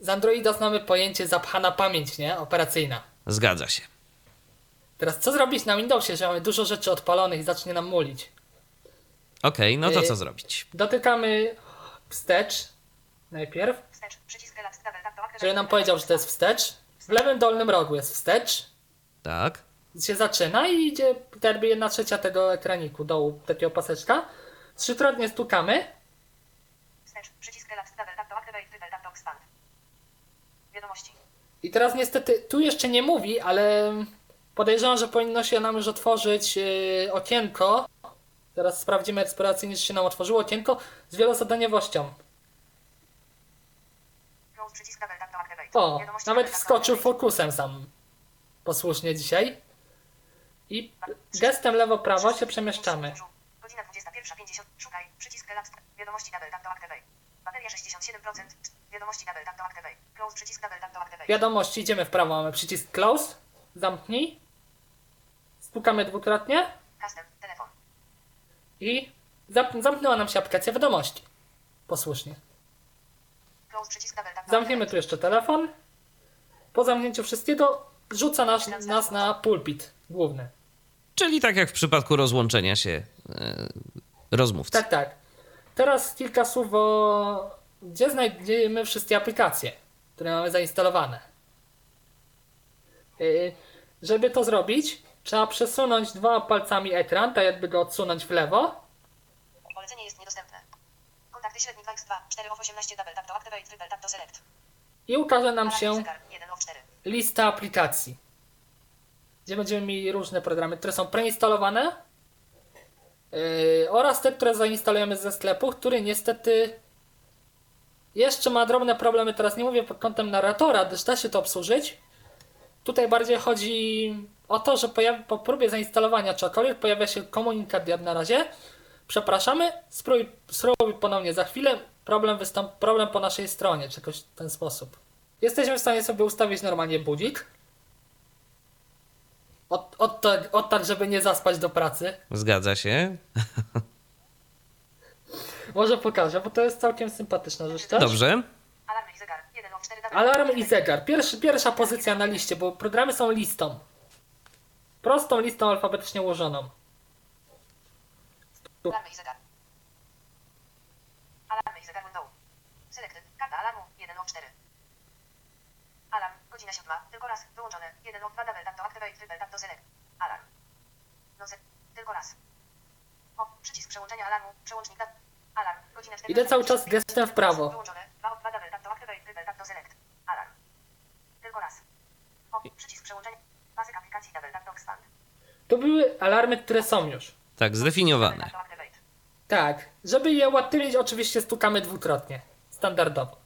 z Androida znamy pojęcie zapchana pamięć, nie? Operacyjna. Zgadza się. Teraz co zrobić na Windowsie, że mamy dużo rzeczy odpalonych i zacznie nam mulić? Okej, no to Y- co zrobić? Dotykamy wstecz najpierw, Wstecz. Przycisk tap to activate. żeby nam powiedział, że to jest wstecz. W lewym dolnym rogu jest wstecz. Tak. się zaczyna i idzie jakby jedna trzecia tego ekraniku dołu, takiego paseczka. Trzykrotnie stukamy expand. Wiadomości. i teraz niestety tu jeszcze nie mówi, ale podejrzewam, że powinno się nam już otworzyć yy, okienko. Teraz sprawdzimy eksploracyjnie, czy się nam otworzyło okienko z wielozadaniowością. O, nawet wskoczył fokusem sam posłusznie dzisiaj. I gestem lewo-prawo się przemieszczamy. Godzina 21.50. Szukaj. Przycisk Elaps. Wiadomości double tap to activate. Bateria 67%. Wiadomości double tap to activate. Close. Przycisk double tap to activate. Wiadomości, idziemy w prawo, mamy przycisk close, zamknij. Stukamy dwukrotnie. Custom. Telefon. I zam- zamknęła nam się aplikacja wiadomości. Posłusznie. Close. Przycisk double tap to Zamkniemy tu jeszcze telefon. Po zamknięciu wszystkiego rzuca nas, nas na pulpit główny. Czyli tak jak w przypadku rozłączenia się e, rozmówcy. Tak, tak. Teraz kilka słów o... Gdzie znajdziemy wszystkie aplikacje, które mamy zainstalowane. Yy, żeby to zrobić, trzeba przesunąć dwoma palcami ekran, tak jakby go odsunąć w lewo. Polecenie jest niedostępne. Kontakty średni 2x2. 4 of 18 double tap to activate. Triple tap to select. I ukaże nam się zegar. 1 of 4. lista aplikacji, gdzie będziemy mieli różne programy, które są preinstalowane yy, oraz te, które zainstalujemy ze sklepu, który niestety jeszcze ma drobne problemy. Teraz nie mówię pod kątem narratora, gdyż da się to obsłużyć. Tutaj bardziej chodzi o to, że po próbie zainstalowania czegokolwiek pojawia się komunikat jak na razie. Przepraszamy, spróbuj, spróbuj ponownie za chwilę. Problem, problem po naszej stronie, czy jakoś w ten sposób. Jesteśmy w stanie sobie ustawić normalnie budzik. Od, od, tak, od tak, żeby nie zaspać do pracy. Zgadza się. Może pokażę, bo to jest całkiem sympatyczna rzecz też. Dobrze. Alarm i zegar. 1 of 4 double Alarm tap i to activate. zegar. Pierwszy, pierwsza pozycja na liście, bo programy są listą. Prostą listą alfabetycznie ułożoną. Alarm i zegar. Alarm i zegar. Selected. Karta alarmu. 1 of 4. Alarm. Godzina 7. Tylko raz. Wyłączone. 1 of 2 double tap to activate. Triple tap to select. Alarm. No se. Tylko raz. O. Przycisk przełączenia alarmu. Przełącznik dat. Alarm. Godzina 14. Idę cały czas gestem w prawo. Wyłączone. 2 of 2 double tap to activate. Triple tap to select. Alarm. Tylko raz. O. Przycisk przełączenia. Pasek aplikacji double tap to expand. To były alarmy, które są już. Tak, zdefiniowane. Tak. Żeby je ułatwić, oczywiście stukamy dwukrotnie. Standardowo.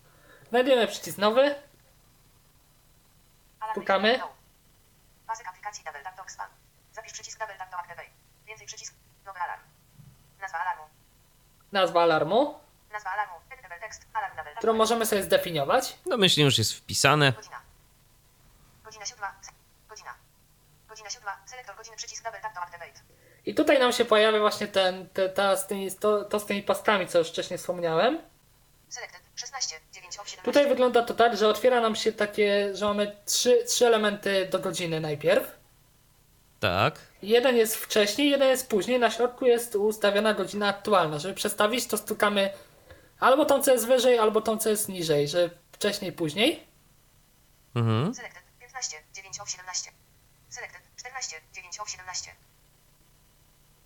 Znajdujemy przycisk nowy. Window. Pasek aplikacji double tap expand. Zapisz przycisk double tap to activate. Więcej przycisk. Nowy alarm. Nazwa alarmu. Nazwa alarmu, Nazwa alarmu. Editable text. Alarm double tap. którą możemy sobie zdefiniować. Domyślnie już jest wpisane. Godzina. Godzina siódma. Godzina. Godzina 7. Selektor godziny przycisk double tap to activate. I tutaj nam się pojawia właśnie ten, te, ta z tymi, to, to z tymi pastami, co już wcześniej wspomniałem. Selected 16 9 of 17. Tutaj wygląda to tak, że otwiera nam się takie, że mamy trzy, trzy elementy do godziny najpierw. Tak. Jeden jest wcześniej, jeden jest później. Na środku jest ustawiona godzina aktualna. Żeby przestawić, to stukamy albo tą, co jest wyżej, albo tą, co jest niżej, że wcześniej, później. Mhm. Selected 15 9 of 17. Selected 14 9 of 17.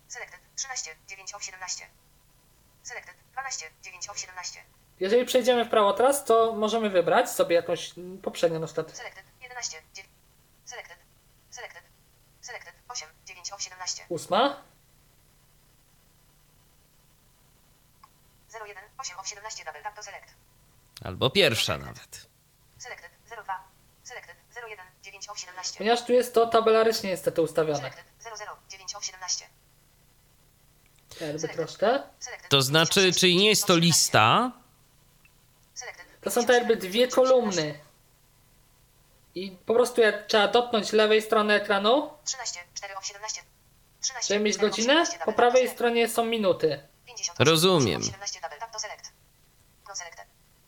Selected 13 9 of 17. Selected 12 9 of 17. Jeżeli przejdziemy w prawo teraz, to możemy wybrać sobie jakąś poprzednią przykład Selected 11 9. Selected. Selected. Selected 8 9 of 17. ósma. 01 8 of 17 double tap to select. Albo pierwsza nawet. Selected 02. Selected 01 9 of 17. Ponieważ tu jest to tabelarycznie niestety ustawione. Selected 00 9 of 17. Jakby troszkę. Selected To znaczy, czyli nie jest to lista, To są tak jakby dwie kolumny. I po prostu jak trzeba dotknąć lewej strony ekranu, 13 4 of 17. 13 żeby mieć 4 of godzinę, 17 po prawej to stronie są minuty. 58, Rozumiem. 17 double tap to select. No selected.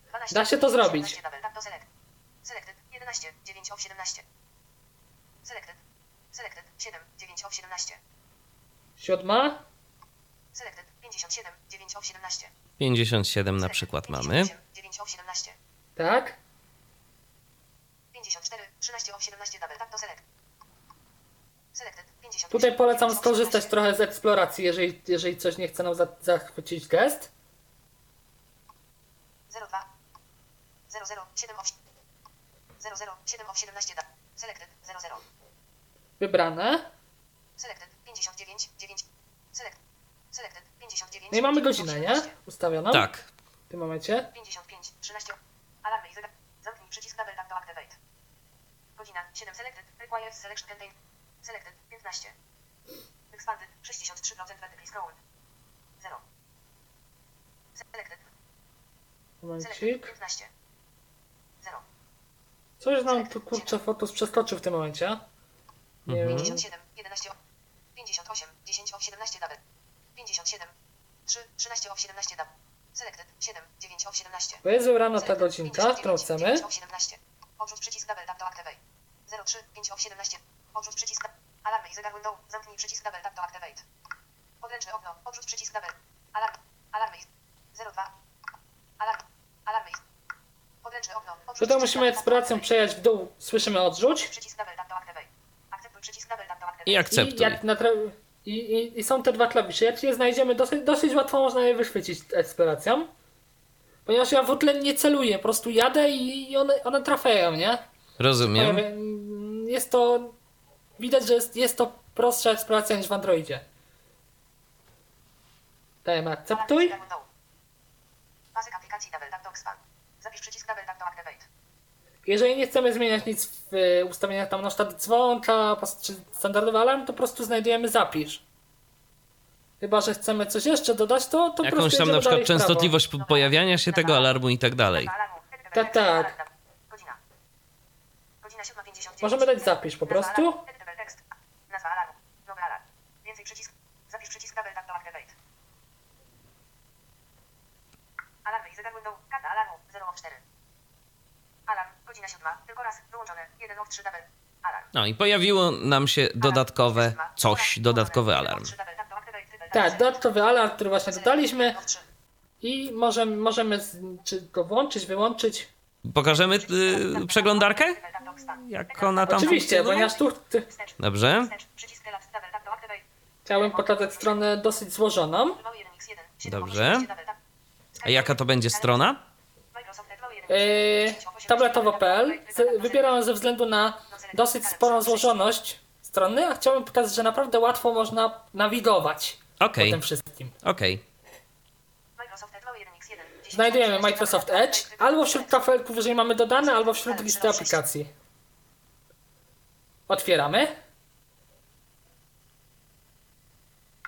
12, Da się to zrobić. 17 double tap to select. Selected 11 9 of 17. Selected. Selected 7 9 of 17. Siódma. Selected 57 9 of 17. 57 na przykład mamy. 58, 9 of 17. Tak. 54 13 of 17 double tap to select. Selected 50. Tutaj polecam skorzystać trochę z eksploracji, jeżeli, jeżeli coś nie chce nam za, zachwycić gest. 02 00 7 of 00 7 of 17 double. Selected 00. Wybrane. Selected 59 9. Select. Selected 59. No i mamy 9 of godzinę, nie? 17. Ustawioną. Tak. W tym momencie. 55 13. Alarmy i zegar. Zamknij przycisk double tap to activate. Godzina 7 selected. Requires selection contain. Selected 15. Expanded 63% vertically scroll. 0. Selected. Selected Momencik. 15. 0. Coś nam tu kurczę fotos przeskoczył w tym momencie. Nie wiem. 57 11. 58 10 of 17 double. 57 3 13 of 17 double. Selected 7 9 of 17. Bo jest wybrana ta godzinka, którą chcemy. Odrzuć przycisk double tap to activate. 03 5 of 17. Odrzuć przycisk alarmy i zegar window. Zamknij przycisk double tap to activate. Podręczne okno. Odrzuć przycisk double. Alarm. Alarmy. 02. Alarm. Alarmy. Podręczne okno. Odrzuć Tutaj musimy eksploracją przejechać w dół. Słyszymy odrzuć. Przycisk double tap to activate. Akceptuj przycisk double tap to activate. I I, akceptuj. jak na tra- i, i, I są te dwa klawisze. Jak je znajdziemy, dosyć, dosyć łatwo można je wychwycić eksploracją. Ponieważ ja w tle nie celuję, po prostu jadę i, one, one trafiają, nie? Rozumiem. Jest to. Widać, że jest, jest to prostsza eksploracja niż w Androidzie. Dajemy akceptuj. Pasek aplikacji double tap expand. Zapisz przycisk double tap to activate. Jeżeli nie chcemy zmieniać nic w y, ustawieniach tam na przykład dzwonka czy standardowy alarm, to po prostu znajdujemy zapisz. Chyba, że chcemy coś jeszcze dodać, to, to po Jakąś prostu tam na przykład prawo. częstotliwość po- pojawiania się tego alarmu i tak dalej. Tak, tak. Godzina. Godzina 7.59. Możemy dać zapisz po prostu. Nazwa alarmu. Nowy alarm. Więcej przycisk. Zapisz przycisk double tap to activate. Alarmy i zegar window. Karta alarmu 0 of 4. Alarm. Godzina 7. Tylko raz. Wyłączone. 1 of 3 double. Alarm. No i pojawiło nam się dodatkowe coś, dodatkowy alarm. Tak, dodatkowy alarm, który właśnie dodaliśmy i możemy, możemy z, czy go włączyć, wyłączyć. Pokażemy y, przeglądarkę? Jak ona tam Oczywiście, ponieważ tu ty, Dobrze. chciałem pokazać stronę dosyć złożoną. Dobrze. A jaka to będzie strona? Yy, tabletowo.pl Wybieram ze względu na dosyć sporą złożoność strony, a chciałbym pokazać, że naprawdę łatwo można nawigować po Okej, tym wszystkim. okej. Znajdujemy Microsoft Edge albo wśród kafelków, jeżeli mamy dodane, albo wśród listy aplikacji. Otwieramy.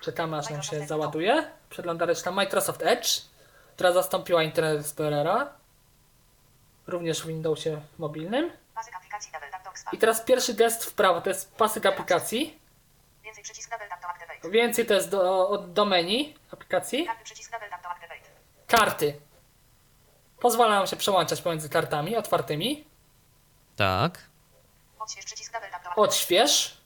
Czekamy aż nam się załaduje. Przeglądareczka Microsoft Edge, która zastąpiła Internet Explorera. Również w Windowsie mobilnym. Pasek aplikacji double tap to Firefox File. I teraz pierwszy gest w prawo to jest pasek aplikacji. Więcej przycisk double tap to activate. Więcej to jest do, od do menu aplikacji. Karty przycisk double tap to activate. Karty. Pozwala nam się przełączać pomiędzy kartami otwartymi. Tak. Odśwież przycisk double tap to activate. Odśwież.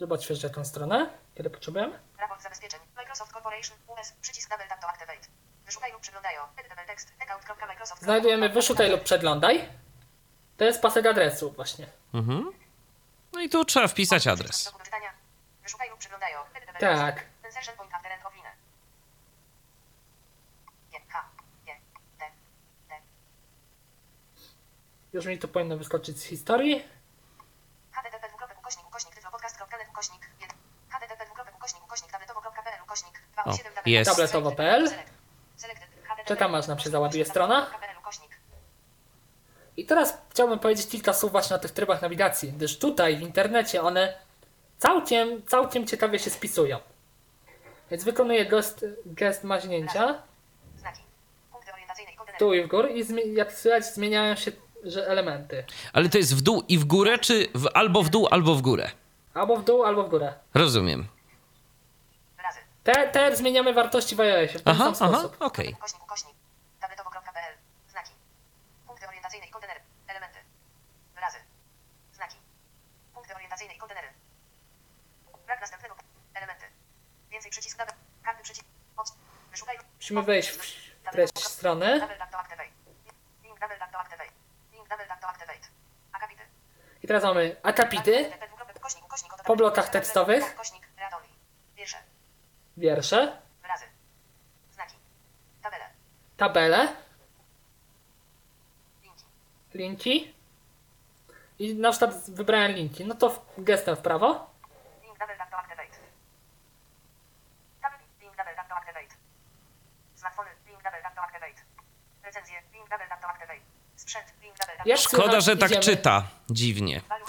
Żeby odświeżyć jakąś stronę, kiedy potrzebujemy. Raport zabezpieczeń. Microsoft Corporation US. Przycisk double tap to activate. Wyszukaj lub przeglądaj text. Account.microsoft. Znajdujemy wyszutaj lub przeglądaj. To jest pasek adresu właśnie. Mhm. No i tu trzeba wpisać adres. Wyszukaj lub przeglądaj Tak. Insertion point after end of line. Już mi tu powinno wyskoczyć z historii. http dwukropek ukośnik ukośnik tyflopodcast.net ukośnik 1 http dwukropek ukośnik ukośnik tabletowo.pl ukośnik 2 O, 7 jest. Tabletowo.pl. Czekam, aż nam się załaduje strona. I teraz chciałbym powiedzieć kilka słów właśnie o tych trybach nawigacji, gdyż tutaj w internecie one całkiem, całkiem ciekawie się spisują. Więc wykonuję gest, gest maźnięcia tu i w górę i jak słychać zmieniają się że elementy. Ale to jest w dół i w górę, czy w, albo w dół, albo w górę? Albo w dół, albo w górę. Rozumiem. Te, te zmieniamy wartości w iOSie w ten Aha, sam aha, sposób. okej. Ukośnik ukośnik. tabletowo.pl. Znaki. Punkty orientacyjne i kontenery. Elementy. Wyrazy. Znaki. Punkty orientacyjne i kontenery. Brak następnego. Elementy. Więcej przycisk. Karty przycisk. Od. Wyszukaj. Musimy wejść w treść strony. I teraz mamy akapity, Po blokach tekstowych. Wiersze, wyrazy, znaki, tabele, tabele, linki, linki. I na przykład wybrałem linki. No to w- gestem w prawo. link double tap to activate. Link double tap to activate. Smartfony, link double tap to activate. Recenzje, link double tap to activate. Sprzęt, link double tap to activate. Szkoda, że tak Idziemy. czyta. Dziwnie. Value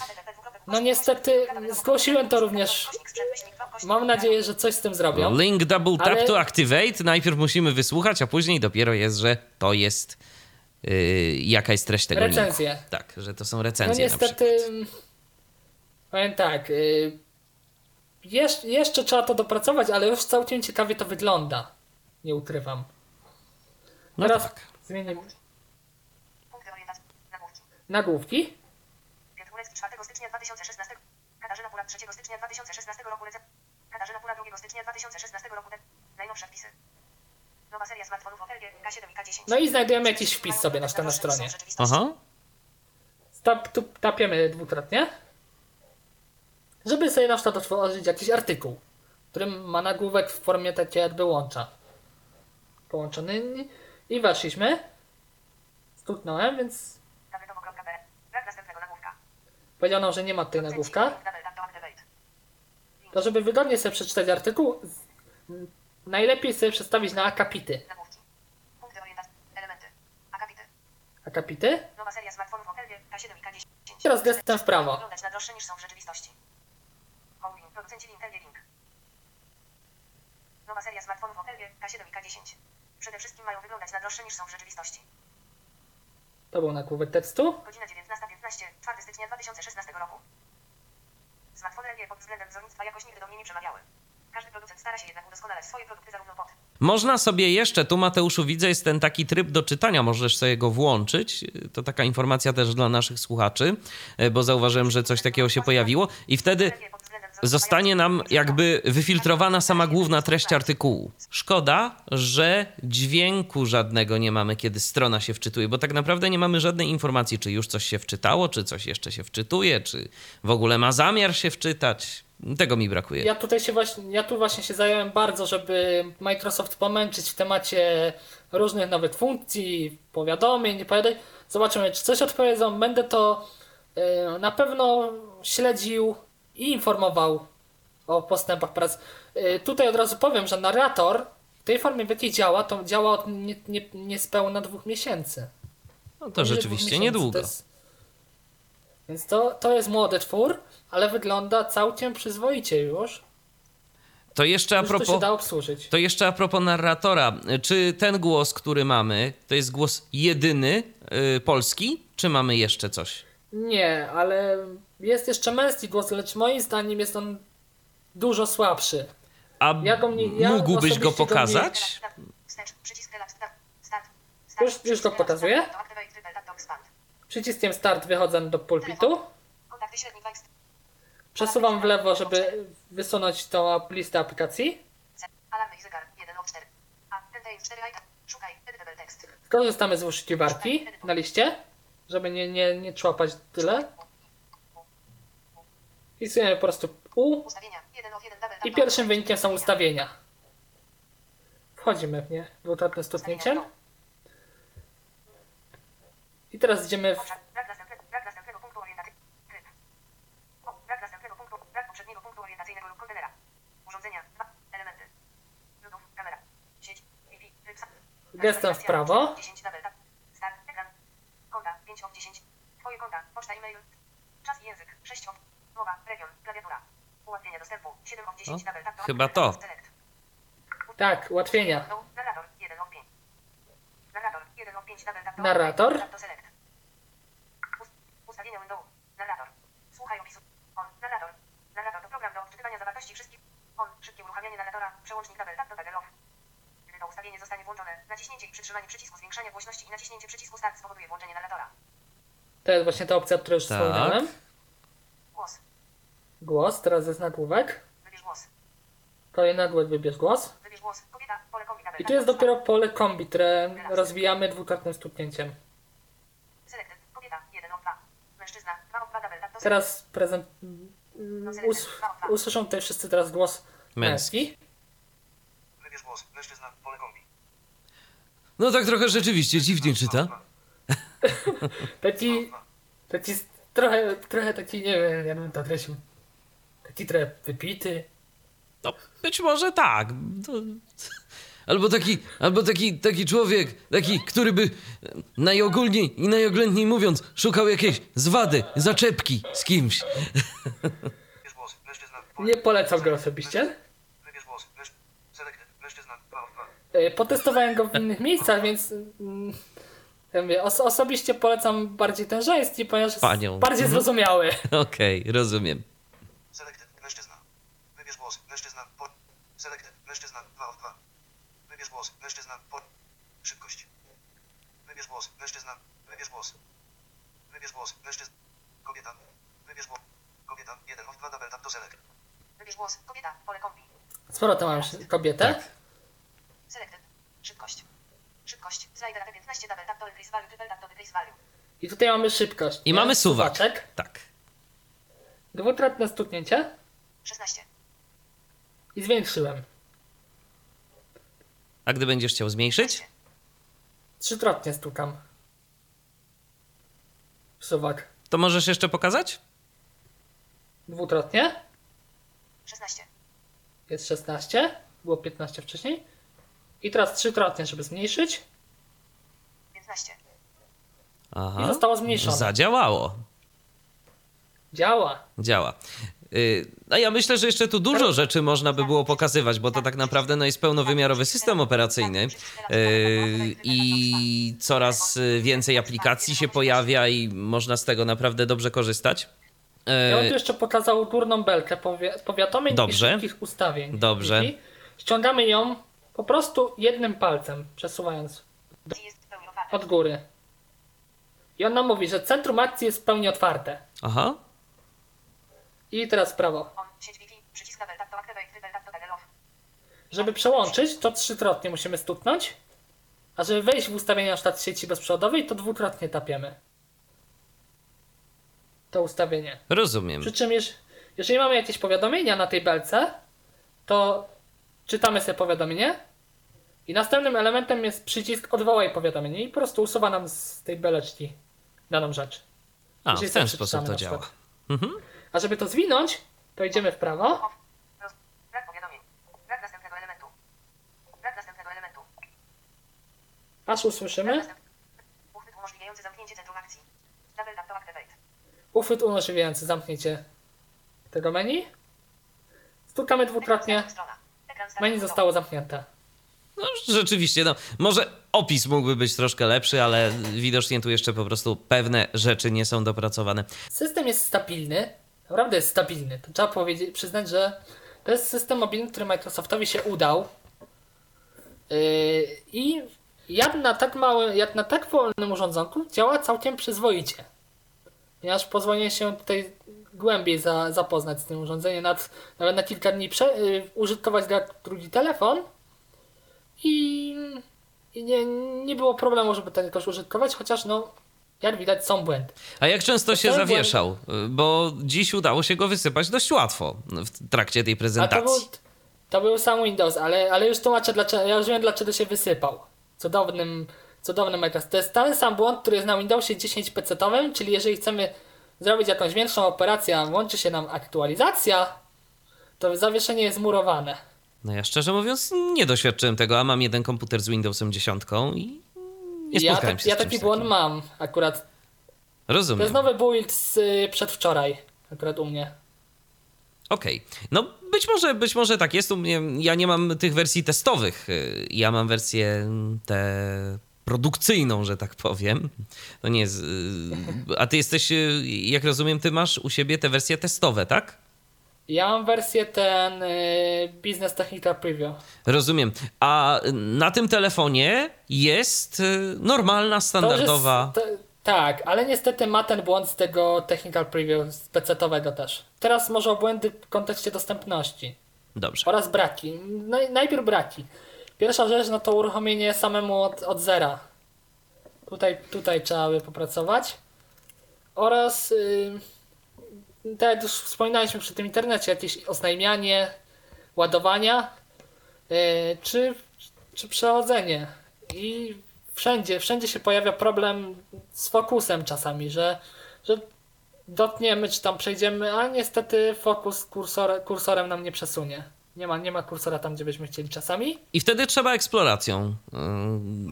No niestety zgłosiłem to również. Mam nadzieję, że coś z tym zrobią. Link double tap Ale- to activate. Najpierw musimy wysłuchać, a później dopiero jest, że to jest. Yy, jaka jest treść tego Recenzje. linku. Tak, że to są No recenzje na niestety. Powiem tak. y, jesz- jeszcze trzeba to dopracować, ale już całkiem ciekawie to wygląda. Nie ukrywam. No Teraz tak. zmienię nagłówki. Ulecki 4 stycznia 2016. Katarzyna Pula 3 stycznia 2016 roku. Recept. Katarzyna Pula 2 stycznia 2016 roku. Te- Najnowsze wpisy. Nowa seria smartfonów Opel G, K7 i K10. No i znajdujemy jakiś wpis sobie na, na stronie. Aha. Tap, tu, tapiemy dwukrotnie. Żeby sobie na przykład otworzyć jakiś artykuł, który ma nagłówek w formie takiej jakby łącza. Połączony i weszliśmy. Stuknąłem, więc Tabletowo.pl. Brak następnego nagłówka. Powiedziano, że nie ma tutaj nagłówka. To żeby wygodnie sobie przeczytać artykuł, najlepiej sobie przestawić na akapity. Akapity. Akapity. Nowa seria smartfonów Opel G, K7 i K10. Teraz gestem w prawo. Producenci Intel. Nowa seria smartfonów Opel G, K7 i K10. Przede wszystkim mają wyglądać na droższe niż są w rzeczywistości. To był nagłówek tekstu. Godzina 19.15, 4 stycznia 2016 roku. Smartfony LG pod względem wzornictwa jakoś nigdy do mnie nie przemawiały. Każdy producent stara się jednak udoskonalać swoje produkty zarówno pod Można sobie jeszcze, tu Mateuszu widzę, jest ten taki tryb do czytania, możesz sobie go włączyć. To taka informacja też dla naszych słuchaczy, e, bo zauważyłem, że coś takiego się pojawiło i wtedy zostanie nam jakby wyfiltrowana sama główna treść artykułu. Szkoda, że dźwięku żadnego nie mamy, kiedy strona się wczytuje, bo tak naprawdę nie mamy żadnej informacji, czy już coś się wczytało, czy coś jeszcze się wczytuje, czy w ogóle ma zamiar się wczytać. Tego mi brakuje. Ja tutaj się właśnie, ja tu właśnie się zająłem bardzo, żeby Microsoft pomęczyć w temacie różnych nowych funkcji, powiadomień, powiadomień. Zobaczymy, czy coś odpowiedzą. Będę to y, na pewno śledził i informował o postępach prac. Y, tutaj od razu powiem, że narrator w tej formie, w jakiej działa, to działa od nie, nie, niespełna dwóch miesięcy. No to rzeczywiście niedługo. To jest, więc to, to jest młody twór, ale wygląda całkiem przyzwoicie już. To jeszcze a Już to się propos. da obsłużyć. To jeszcze a propos narratora. Czy ten głos, który mamy, to jest głos jedyny y, polski, czy mamy jeszcze coś? Nie, ale jest jeszcze męski głos, lecz moim zdaniem jest on dużo słabszy. A Ja go nie- ja mógłbyś go go nie- pokazać? Start, start, Już- już go pokazuję? Przyciskiem start wychodzę do pulpitu. Przesuwam w lewo, żeby wysunąć tą listę aplikacji. Alarmy i zegar, 1 of 4. A, contain 4 item. Szukaj, editable tekst. Skorzystamy z wyszukiwarki na liście, żeby nie, nie, nie człapać tyle. Wpisujemy po prostu U Ustawienia, 1 of 1 double tap i pierwszym wynikiem są ustawienia. Wchodzimy w nie dwukrotnym stuknięciem. I teraz idziemy w Obszar, brak następnego, brak następnego punktu orientacyjnego. Tryb. O, brak następnego punktu, brak poprzedniego punktu orientacyjnego lub kontenera. Urządzenia, 2 elementy. Bluetooth, kamera, sieć, Wi-Fi, tryb sam. gestem w prawo. 10 double tap. Start, ekran. Konta, 5 of 10. Twoje konta, poczta, e-mail. Czas i język, 6 of. Mowa, region, klawiatura. Ułatwienia dostępu, 7 of 10 O, double tap. chyba to. Select. Tak, ułatwienia. No, narrator, 1 of 5. Narrator, 1 of 5 double tap. Narrator. Tap to select. Ust- Ustawienia window. Narrator. Słuchaj opisu. On. Narrator. Narrator to program do odczytywania zawartości wszystkich. On. Szybkie uruchamianie narratora. Przełącznik double tap do toggle off. Gdy to ustawienie zostanie włączone, naciśnięcie i przytrzymanie przycisku zwiększania głośności i naciśnięcie przycisku start spowoduje włączenie narratora. To jest właśnie ta opcja, o której już Tak. wspominałem. Głos. Głos, teraz jest nagłówek. Wybierz głos. Kolejny nagłówek wybierz głos. Wybierz głos. Kobieta. Pole kombi I tu jest dopiero pole kombi, które rozwijamy dwukrotnym stuknięciem. Selected. Kobieta. 1 of 2. Mężczyzna. 2 of 2 double tap to select. Teraz prezent... Us... usłyszą tutaj wszyscy teraz głos męski. Wybierz głos. Mężczyzna. Pole kombi. No tak trochę rzeczywiście dziwnie czyta. Taki... Taki s- trochę, trochę taki, nie wiem, ja bym to określił. Trochę wypity. No, być może tak. Albo taki, albo taki, taki człowiek, taki, który by najogólniej i najoględniej mówiąc szukał jakiejś zwady, zaczepki z kimś. Nie polecam go osobiście. Wybierz głos. Męż... Selected. Mężczyzna. 2 of 2. E, Potestowałem go w innych miejscach, więc mm, ja mówię, os- osobiście polecam bardziej ten żeński, ponieważ jest Panią. bardziej Mhm. zrozumiały. Okej, rozumiem. Selected. Mężczyzna. Wybierz głos. Mężczyzna. Po... Selected. Mężczyzna. 2 of 2. Wybierz głos. Mężczyzna. Po... Szybkość. Wybierz głos. Mężczyzna. Wybierz głos. Wybierz głos. Mężczyzna. Kobieta. Wybierz głos. Kobieta. 1 of 2 double tap to select. Wybierz głos. Kobieta. Pole kombi. Sporo to już kobietę. Selected. Szybkość. Szybkość. Slider AP15 double tap to increase value, triple tap to decrease value. I tutaj mamy szybkość. I nie? mamy suwak. Suwaczek. Tak. Dwukrotne stuknięcie 16. i zwiększyłem. A gdy będziesz chciał zmniejszyć? Trzykrotnie stukam. Suwak. To możesz jeszcze pokazać? Dwukrotnie 16. jest 16. Było 15 wcześniej. I teraz trzykrotnie, żeby zmniejszyć. 15. Aha. I zostało zmniejszone. Zadziałało. Działa. Działa. Y, A ja myślę, że jeszcze tu dużo rzeczy można by było pokazywać, bo to tak naprawdę no, jest pełnowymiarowy system operacyjny y, i coraz y, więcej aplikacji się pojawia i można z tego naprawdę dobrze korzystać. Ja bym tu jeszcze pokazał górną belkę powi- powiadomień Dobrze. i szybkich ustawień. Dobrze. Wi-Fi. Ściągamy ją po prostu jednym palcem, przesuwając od góry. I on nam mówi, że centrum akcji jest w pełni otwarte. Aha. I teraz w prawo. Żeby przełączyć, to trzykrotnie musimy stuknąć. A żeby wejść w ustawienia na przykład sieci bezprzewodowej, to dwukrotnie tapiemy. To ustawienie. Rozumiem. Przy czym, jeż- jeżeli mamy jakieś powiadomienia na tej belce, to czytamy sobie powiadomienie i następnym elementem jest przycisk odwołaj powiadomienie i po prostu usuwa nam z tej beleczki daną rzecz. A, jeżeli w ten są sposób to działa. Mhm. A żeby to zwinąć, to idziemy w prawo. Aż usłyszymy. Uchwyt umożliwiający zamknięcie centrum akcji. Double tap to activate. Uchwyt umożliwiający zamknięcie tego menu. Stukamy dwukrotnie. Menu zostało zamknięte. No rzeczywiście, no może opis mógłby być troszkę lepszy, ale widocznie tu jeszcze po prostu pewne rzeczy nie są dopracowane. System jest stabilny, naprawdę jest stabilny. To trzeba powiedzieć, przyznać, że to jest system mobilny, który Microsoftowi się udał. Yy, I jak na tak małym, jak na tak wolnym urządzonku działa całkiem przyzwoicie. Ponieważ pozwolę się tutaj głębiej za, zapoznać z tym urządzeniem, nad, nawet na kilka dni prze, yy, użytkować drugi telefon i, i nie, nie było problemu, żeby ten jakoś użytkować, chociaż no, jak widać są błędy. A jak często się zawieszał? Bo dziś udało się go wysypać dość łatwo w trakcie tej A to prezentacji. był, to był sam Windows, ale, ale już tłumaczę dlaczego. Ja już wiem dlaczego się wysypał. Cudownym, cudownym Microsoft. To jest ten sam błąd, który jest na Windowsie 10 PC-owym, czyli jeżeli chcemy zrobić jakąś większą operację, a włączy się nam aktualizacja, to zawieszenie jest murowane. No ja szczerze mówiąc nie doświadczyłem tego, a mam jeden komputer z Windowsem 10 i nie ja, spotkałem tak, się ja taki błąd takim. mam akurat. To Rozumiem. jest nowy build z y, przedwczoraj, akurat u mnie. Okej. No być może, być może tak jest. U mnie, ja nie mam tych wersji testowych. y, Ja mam wersję tę produkcyjną, że tak powiem. To nie y, A ty jesteś, jak rozumiem, ty masz u siebie te wersje testowe, tak? Ja mam wersję ten y, Business Technical Preview. Rozumiem. A na tym telefonie jest y, normalna, To standardowa... Jest, to, tak, ale niestety ma ten błąd z tego Technical Preview, z PC-owego też. Teraz może o błędy w kontekście dostępności Dobrze. oraz braki. Naj, najpierw braki. Pierwsza rzecz, no to uruchomienie samemu od, od zera. Tutaj, tutaj trzeba by popracować. Oraz, yy, tak już wspominaliśmy przy tym internecie, jakieś oznajmianie, ładowania, yy, czy, czy przechodzenie. I wszędzie, wszędzie się pojawia problem z fokusem czasami, że, że dotkniemy, czy tam przejdziemy, a niestety fokus kursor, kursorem nam nie przesunie. Nie ma, nie ma kursora tam, gdzie byśmy chcieli czasami. I wtedy trzeba eksploracją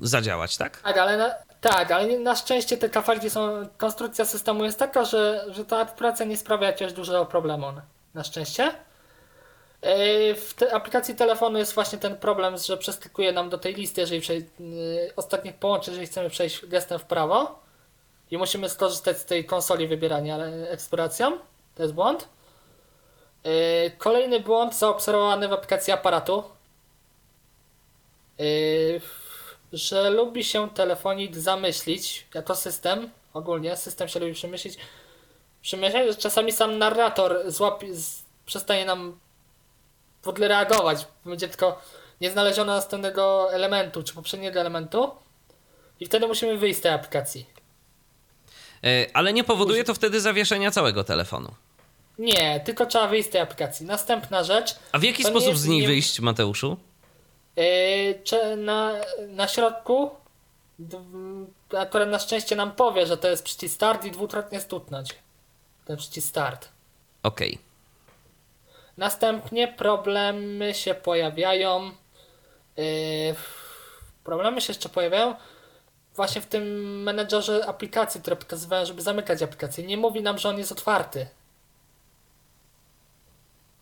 y, zadziałać, tak? Tak, ale na, tak, ale na szczęście te kafelki są. Konstrukcja systemu jest taka, że, że ta praca nie sprawia jakiegoś dużego problemu. Na szczęście. Yy, W te aplikacji telefonu jest właśnie ten problem, że przeskakuje nam do tej listy, jeżeli przej- yy, ostatnich połączeń, jeżeli chcemy przejść gestem w prawo i musimy skorzystać z tej konsoli wybierania e, eksploracją. To jest błąd. Yy, Kolejny błąd zaobserwowany w aplikacji aparatu. Że lubi się telefonik zamyślić, jako system, ogólnie system się lubi przemyśleć, przemyśleć, że czasami sam narrator złapie, z, przestanie nam w ogóle reagować, będzie tylko nie znaleziono następnego elementu, czy poprzedniego elementu i wtedy musimy wyjść z tej aplikacji. Y, Ale nie powoduje to wtedy zawieszenia całego telefonu. Nie, tylko trzeba wyjść z tej aplikacji. Następna rzecz, A w jaki nie sposób z niej nie- wyjść, Mateuszu? Yy, czy na, na środku akurat na szczęście nam powie, że to jest przycisk start i dwukrotnie stutnąć. Ten przycisk start. Okej. Następnie problemy się pojawiają. Yy, problemy się jeszcze pojawiają właśnie w tym menedżerze aplikacji, które pokazywałem, żeby zamykać aplikację. Nie mówi nam, że on jest otwarty.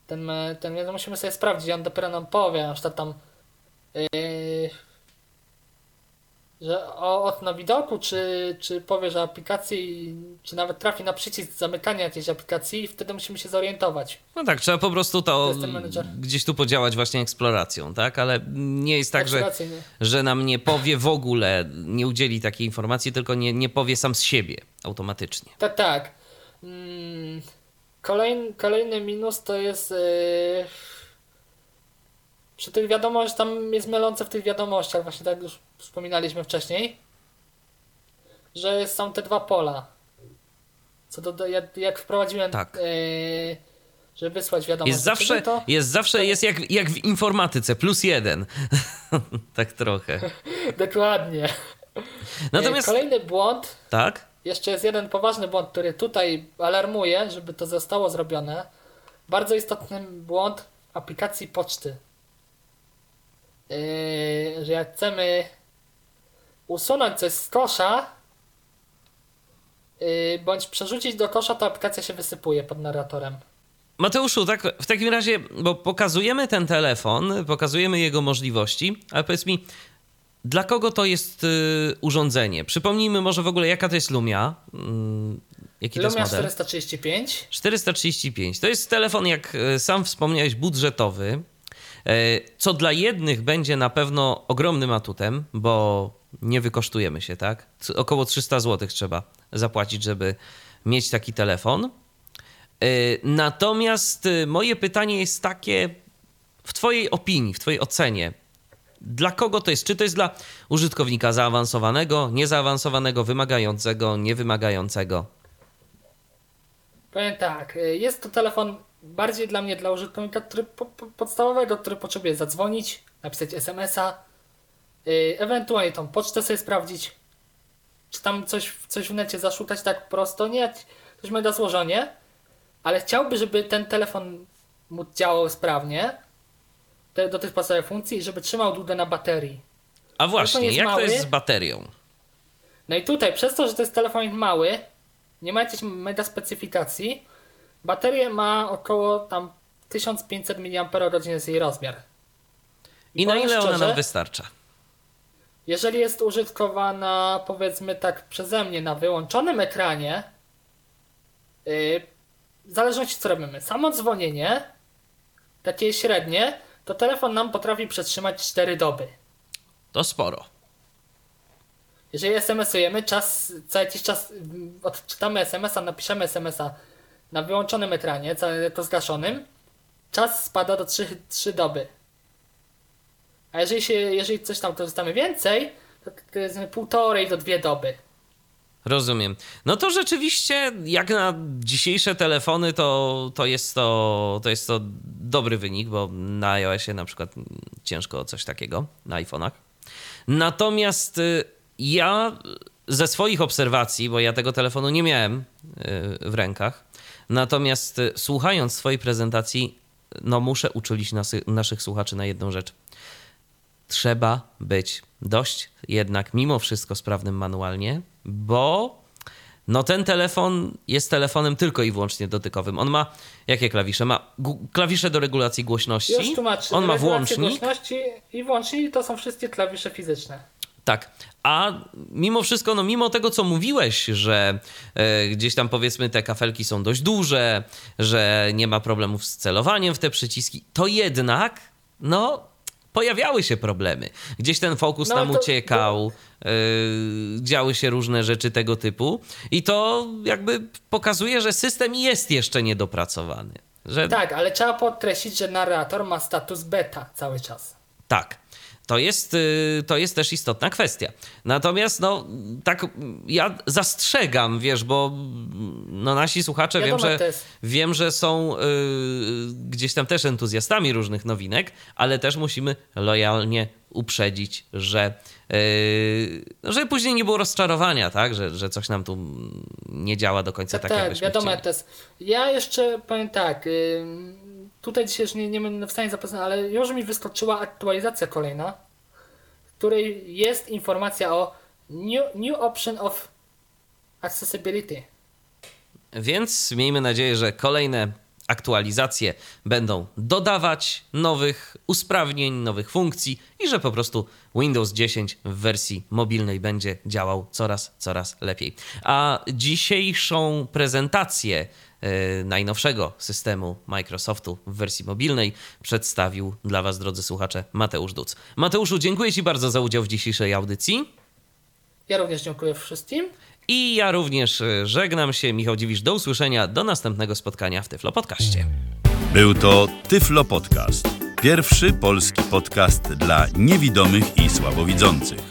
Ten, ten musimy sobie sprawdzić, on dopiero nam powie, przykład tam yy, że o, o na widoku, czy, czy powie, że aplikacji, czy nawet trafi na przycisk zamykania jakiejś aplikacji i wtedy musimy się zorientować. No tak, trzeba po prostu to gdzieś tu podziałać właśnie eksploracją, tak? Ale nie jest tak, że, że nam nie powie w ogóle, nie udzieli takiej informacji, tylko nie, nie powie sam z siebie automatycznie. Tak, tak. Mm, kolejny, kolejny minus to jest. Yy, przy tych wiadomościach, tam jest mylące w tych wiadomościach, właśnie tak już wspominaliśmy wcześniej, że są te dwa pola. Co do, jak, jak wprowadziłem, Tak. yy, żeby wysłać wiadomość. Jest do zawsze, ciebie, to jest, zawsze jest jak, jak w informatyce, plus jeden. tak trochę. dokładnie. Natomiast, Yy, Kolejny błąd tak? Jeszcze jest jeden poważny błąd, który tutaj alarmuje, żeby to zostało zrobione. Bardzo istotny błąd aplikacji poczty. Yy, że jak chcemy usunąć coś z kosza, yy, bądź przerzucić do kosza, to aplikacja się wysypuje pod narratorem. Mateuszu, tak w takim razie, bo pokazujemy ten telefon, pokazujemy jego możliwości, ale powiedz mi, dla kogo to jest y, urządzenie? Przypomnijmy może w ogóle, jaka to jest Lumia. Mm, jaki to Lumia jest model? 435. 435. To jest telefon, jak sam wspomniałeś, budżetowy, co dla jednych będzie na pewno ogromnym atutem, bo nie wykosztujemy się, tak? Około 300 zł trzeba zapłacić, żeby mieć taki telefon. E, Natomiast e, moje pytanie jest takie, w Twojej opinii, w Twojej ocenie, dla kogo to jest? Czy to jest dla użytkownika zaawansowanego, niezaawansowanego, wymagającego, niewymagającego? Powiem tak, jest to telefon bardziej dla mnie dla użytkownika po, podstawowego, który potrzebuje zadzwonić, napisać SMS-a, y, ewentualnie tą pocztę sobie sprawdzić, czy tam coś, coś w necie zaszukać tak prosto, nie, coś mega złożenie, ale chciałby, żeby ten telefon mu działał sprawnie te, do tych podstawowych funkcji i żeby trzymał długo na baterii. A właśnie, jak mały. to jest z baterią? No i tutaj, przez to, że to jest telefon mały, nie ma jakiejś mega specyfikacji, baterię ma około tam 1500 mAh jest jej rozmiar. I na powiem ile ona szczerze, nam wystarcza? Jeżeli jest użytkowana, powiedzmy tak przeze mnie, na wyłączonym ekranie, yy, w zależności co robimy, samo dzwonienie, takie średnie, to telefon nam potrafi przetrzymać 4 doby. To sporo. Jeżeli SMS-ujemy, czas, co jakiś czas mm, odczytamy SMS-a, napiszemy SMS-a na wyłączonym ekranie, to zgaszonym, czas spada do 3, 3 doby. A jeżeli, się, jeżeli coś tam korzystamy więcej, to, to półtorej do dwie doby. Rozumiem. No to rzeczywiście, jak na dzisiejsze telefony, to, to, jest, to, to jest to dobry wynik, bo na iOSie na przykład ciężko o coś takiego, na iPhone'ach. Natomiast y, ja ze swoich obserwacji, bo ja tego telefonu nie miałem y, w rękach, natomiast y, słuchając swojej prezentacji, no muszę uczulić nasy, naszych słuchaczy na jedną rzecz. Trzeba być dość jednak mimo wszystko sprawnym manualnie, bo no ten telefon jest telefonem tylko i wyłącznie dotykowym. On ma jakie klawisze? Ma klawisze do regulacji głośności. Już tłumaczę. On ma włącznik. głośności I włącznik to są wszystkie klawisze fizyczne. Tak. A mimo wszystko, no mimo tego, co mówiłeś, że e, gdzieś tam powiedzmy te kafelki są dość duże, że nie ma problemów z celowaniem w te przyciski, to jednak, no, pojawiały się problemy. Gdzieś ten fokus No, nam to- uciekał, e, działy się różne rzeczy tego typu i to jakby pokazuje, że system jest jeszcze niedopracowany. Że Tak, ale trzeba podkreślić, że narrator ma status beta cały czas. Tak. To jest, y, to jest też istotna kwestia. Natomiast, no, tak, ja zastrzegam, wiesz, bo no, nasi słuchacze wiem, Wiadomo, że, wiem, że są y, gdzieś tam też entuzjastami różnych nowinek, ale też musimy lojalnie uprzedzić, że, y, no, żeby później nie było rozczarowania, tak, że, że coś nam tu nie działa do końca tak, tak, jakbyśmy wiadomo chcieli. jak to jest. Ja jeszcze powiem tak, ym, tutaj dzisiaj już nie, nie będę w stanie zapoznać, ale już mi wyskoczyła aktualizacja kolejna, w której jest informacja o new, new option of accessibility. Więc miejmy nadzieję, że kolejne aktualizacje będą dodawać nowych usprawnień, nowych funkcji i że po prostu Windows 10 w wersji mobilnej będzie działał coraz, coraz lepiej. A dzisiejszą prezentację najnowszego systemu Microsoftu w wersji mobilnej przedstawił dla Was, drodzy słuchacze, Mateusz Duc. Mateuszu, dziękuję Ci bardzo za udział w dzisiejszej audycji. Ja również dziękuję wszystkim. I ja również e, żegnam się. Michał Dziwisz, do usłyszenia, do następnego spotkania w Tyflo Podcaście. Był to Tyflo Podcast. Pierwszy polski podcast dla niewidomych i słabowidzących.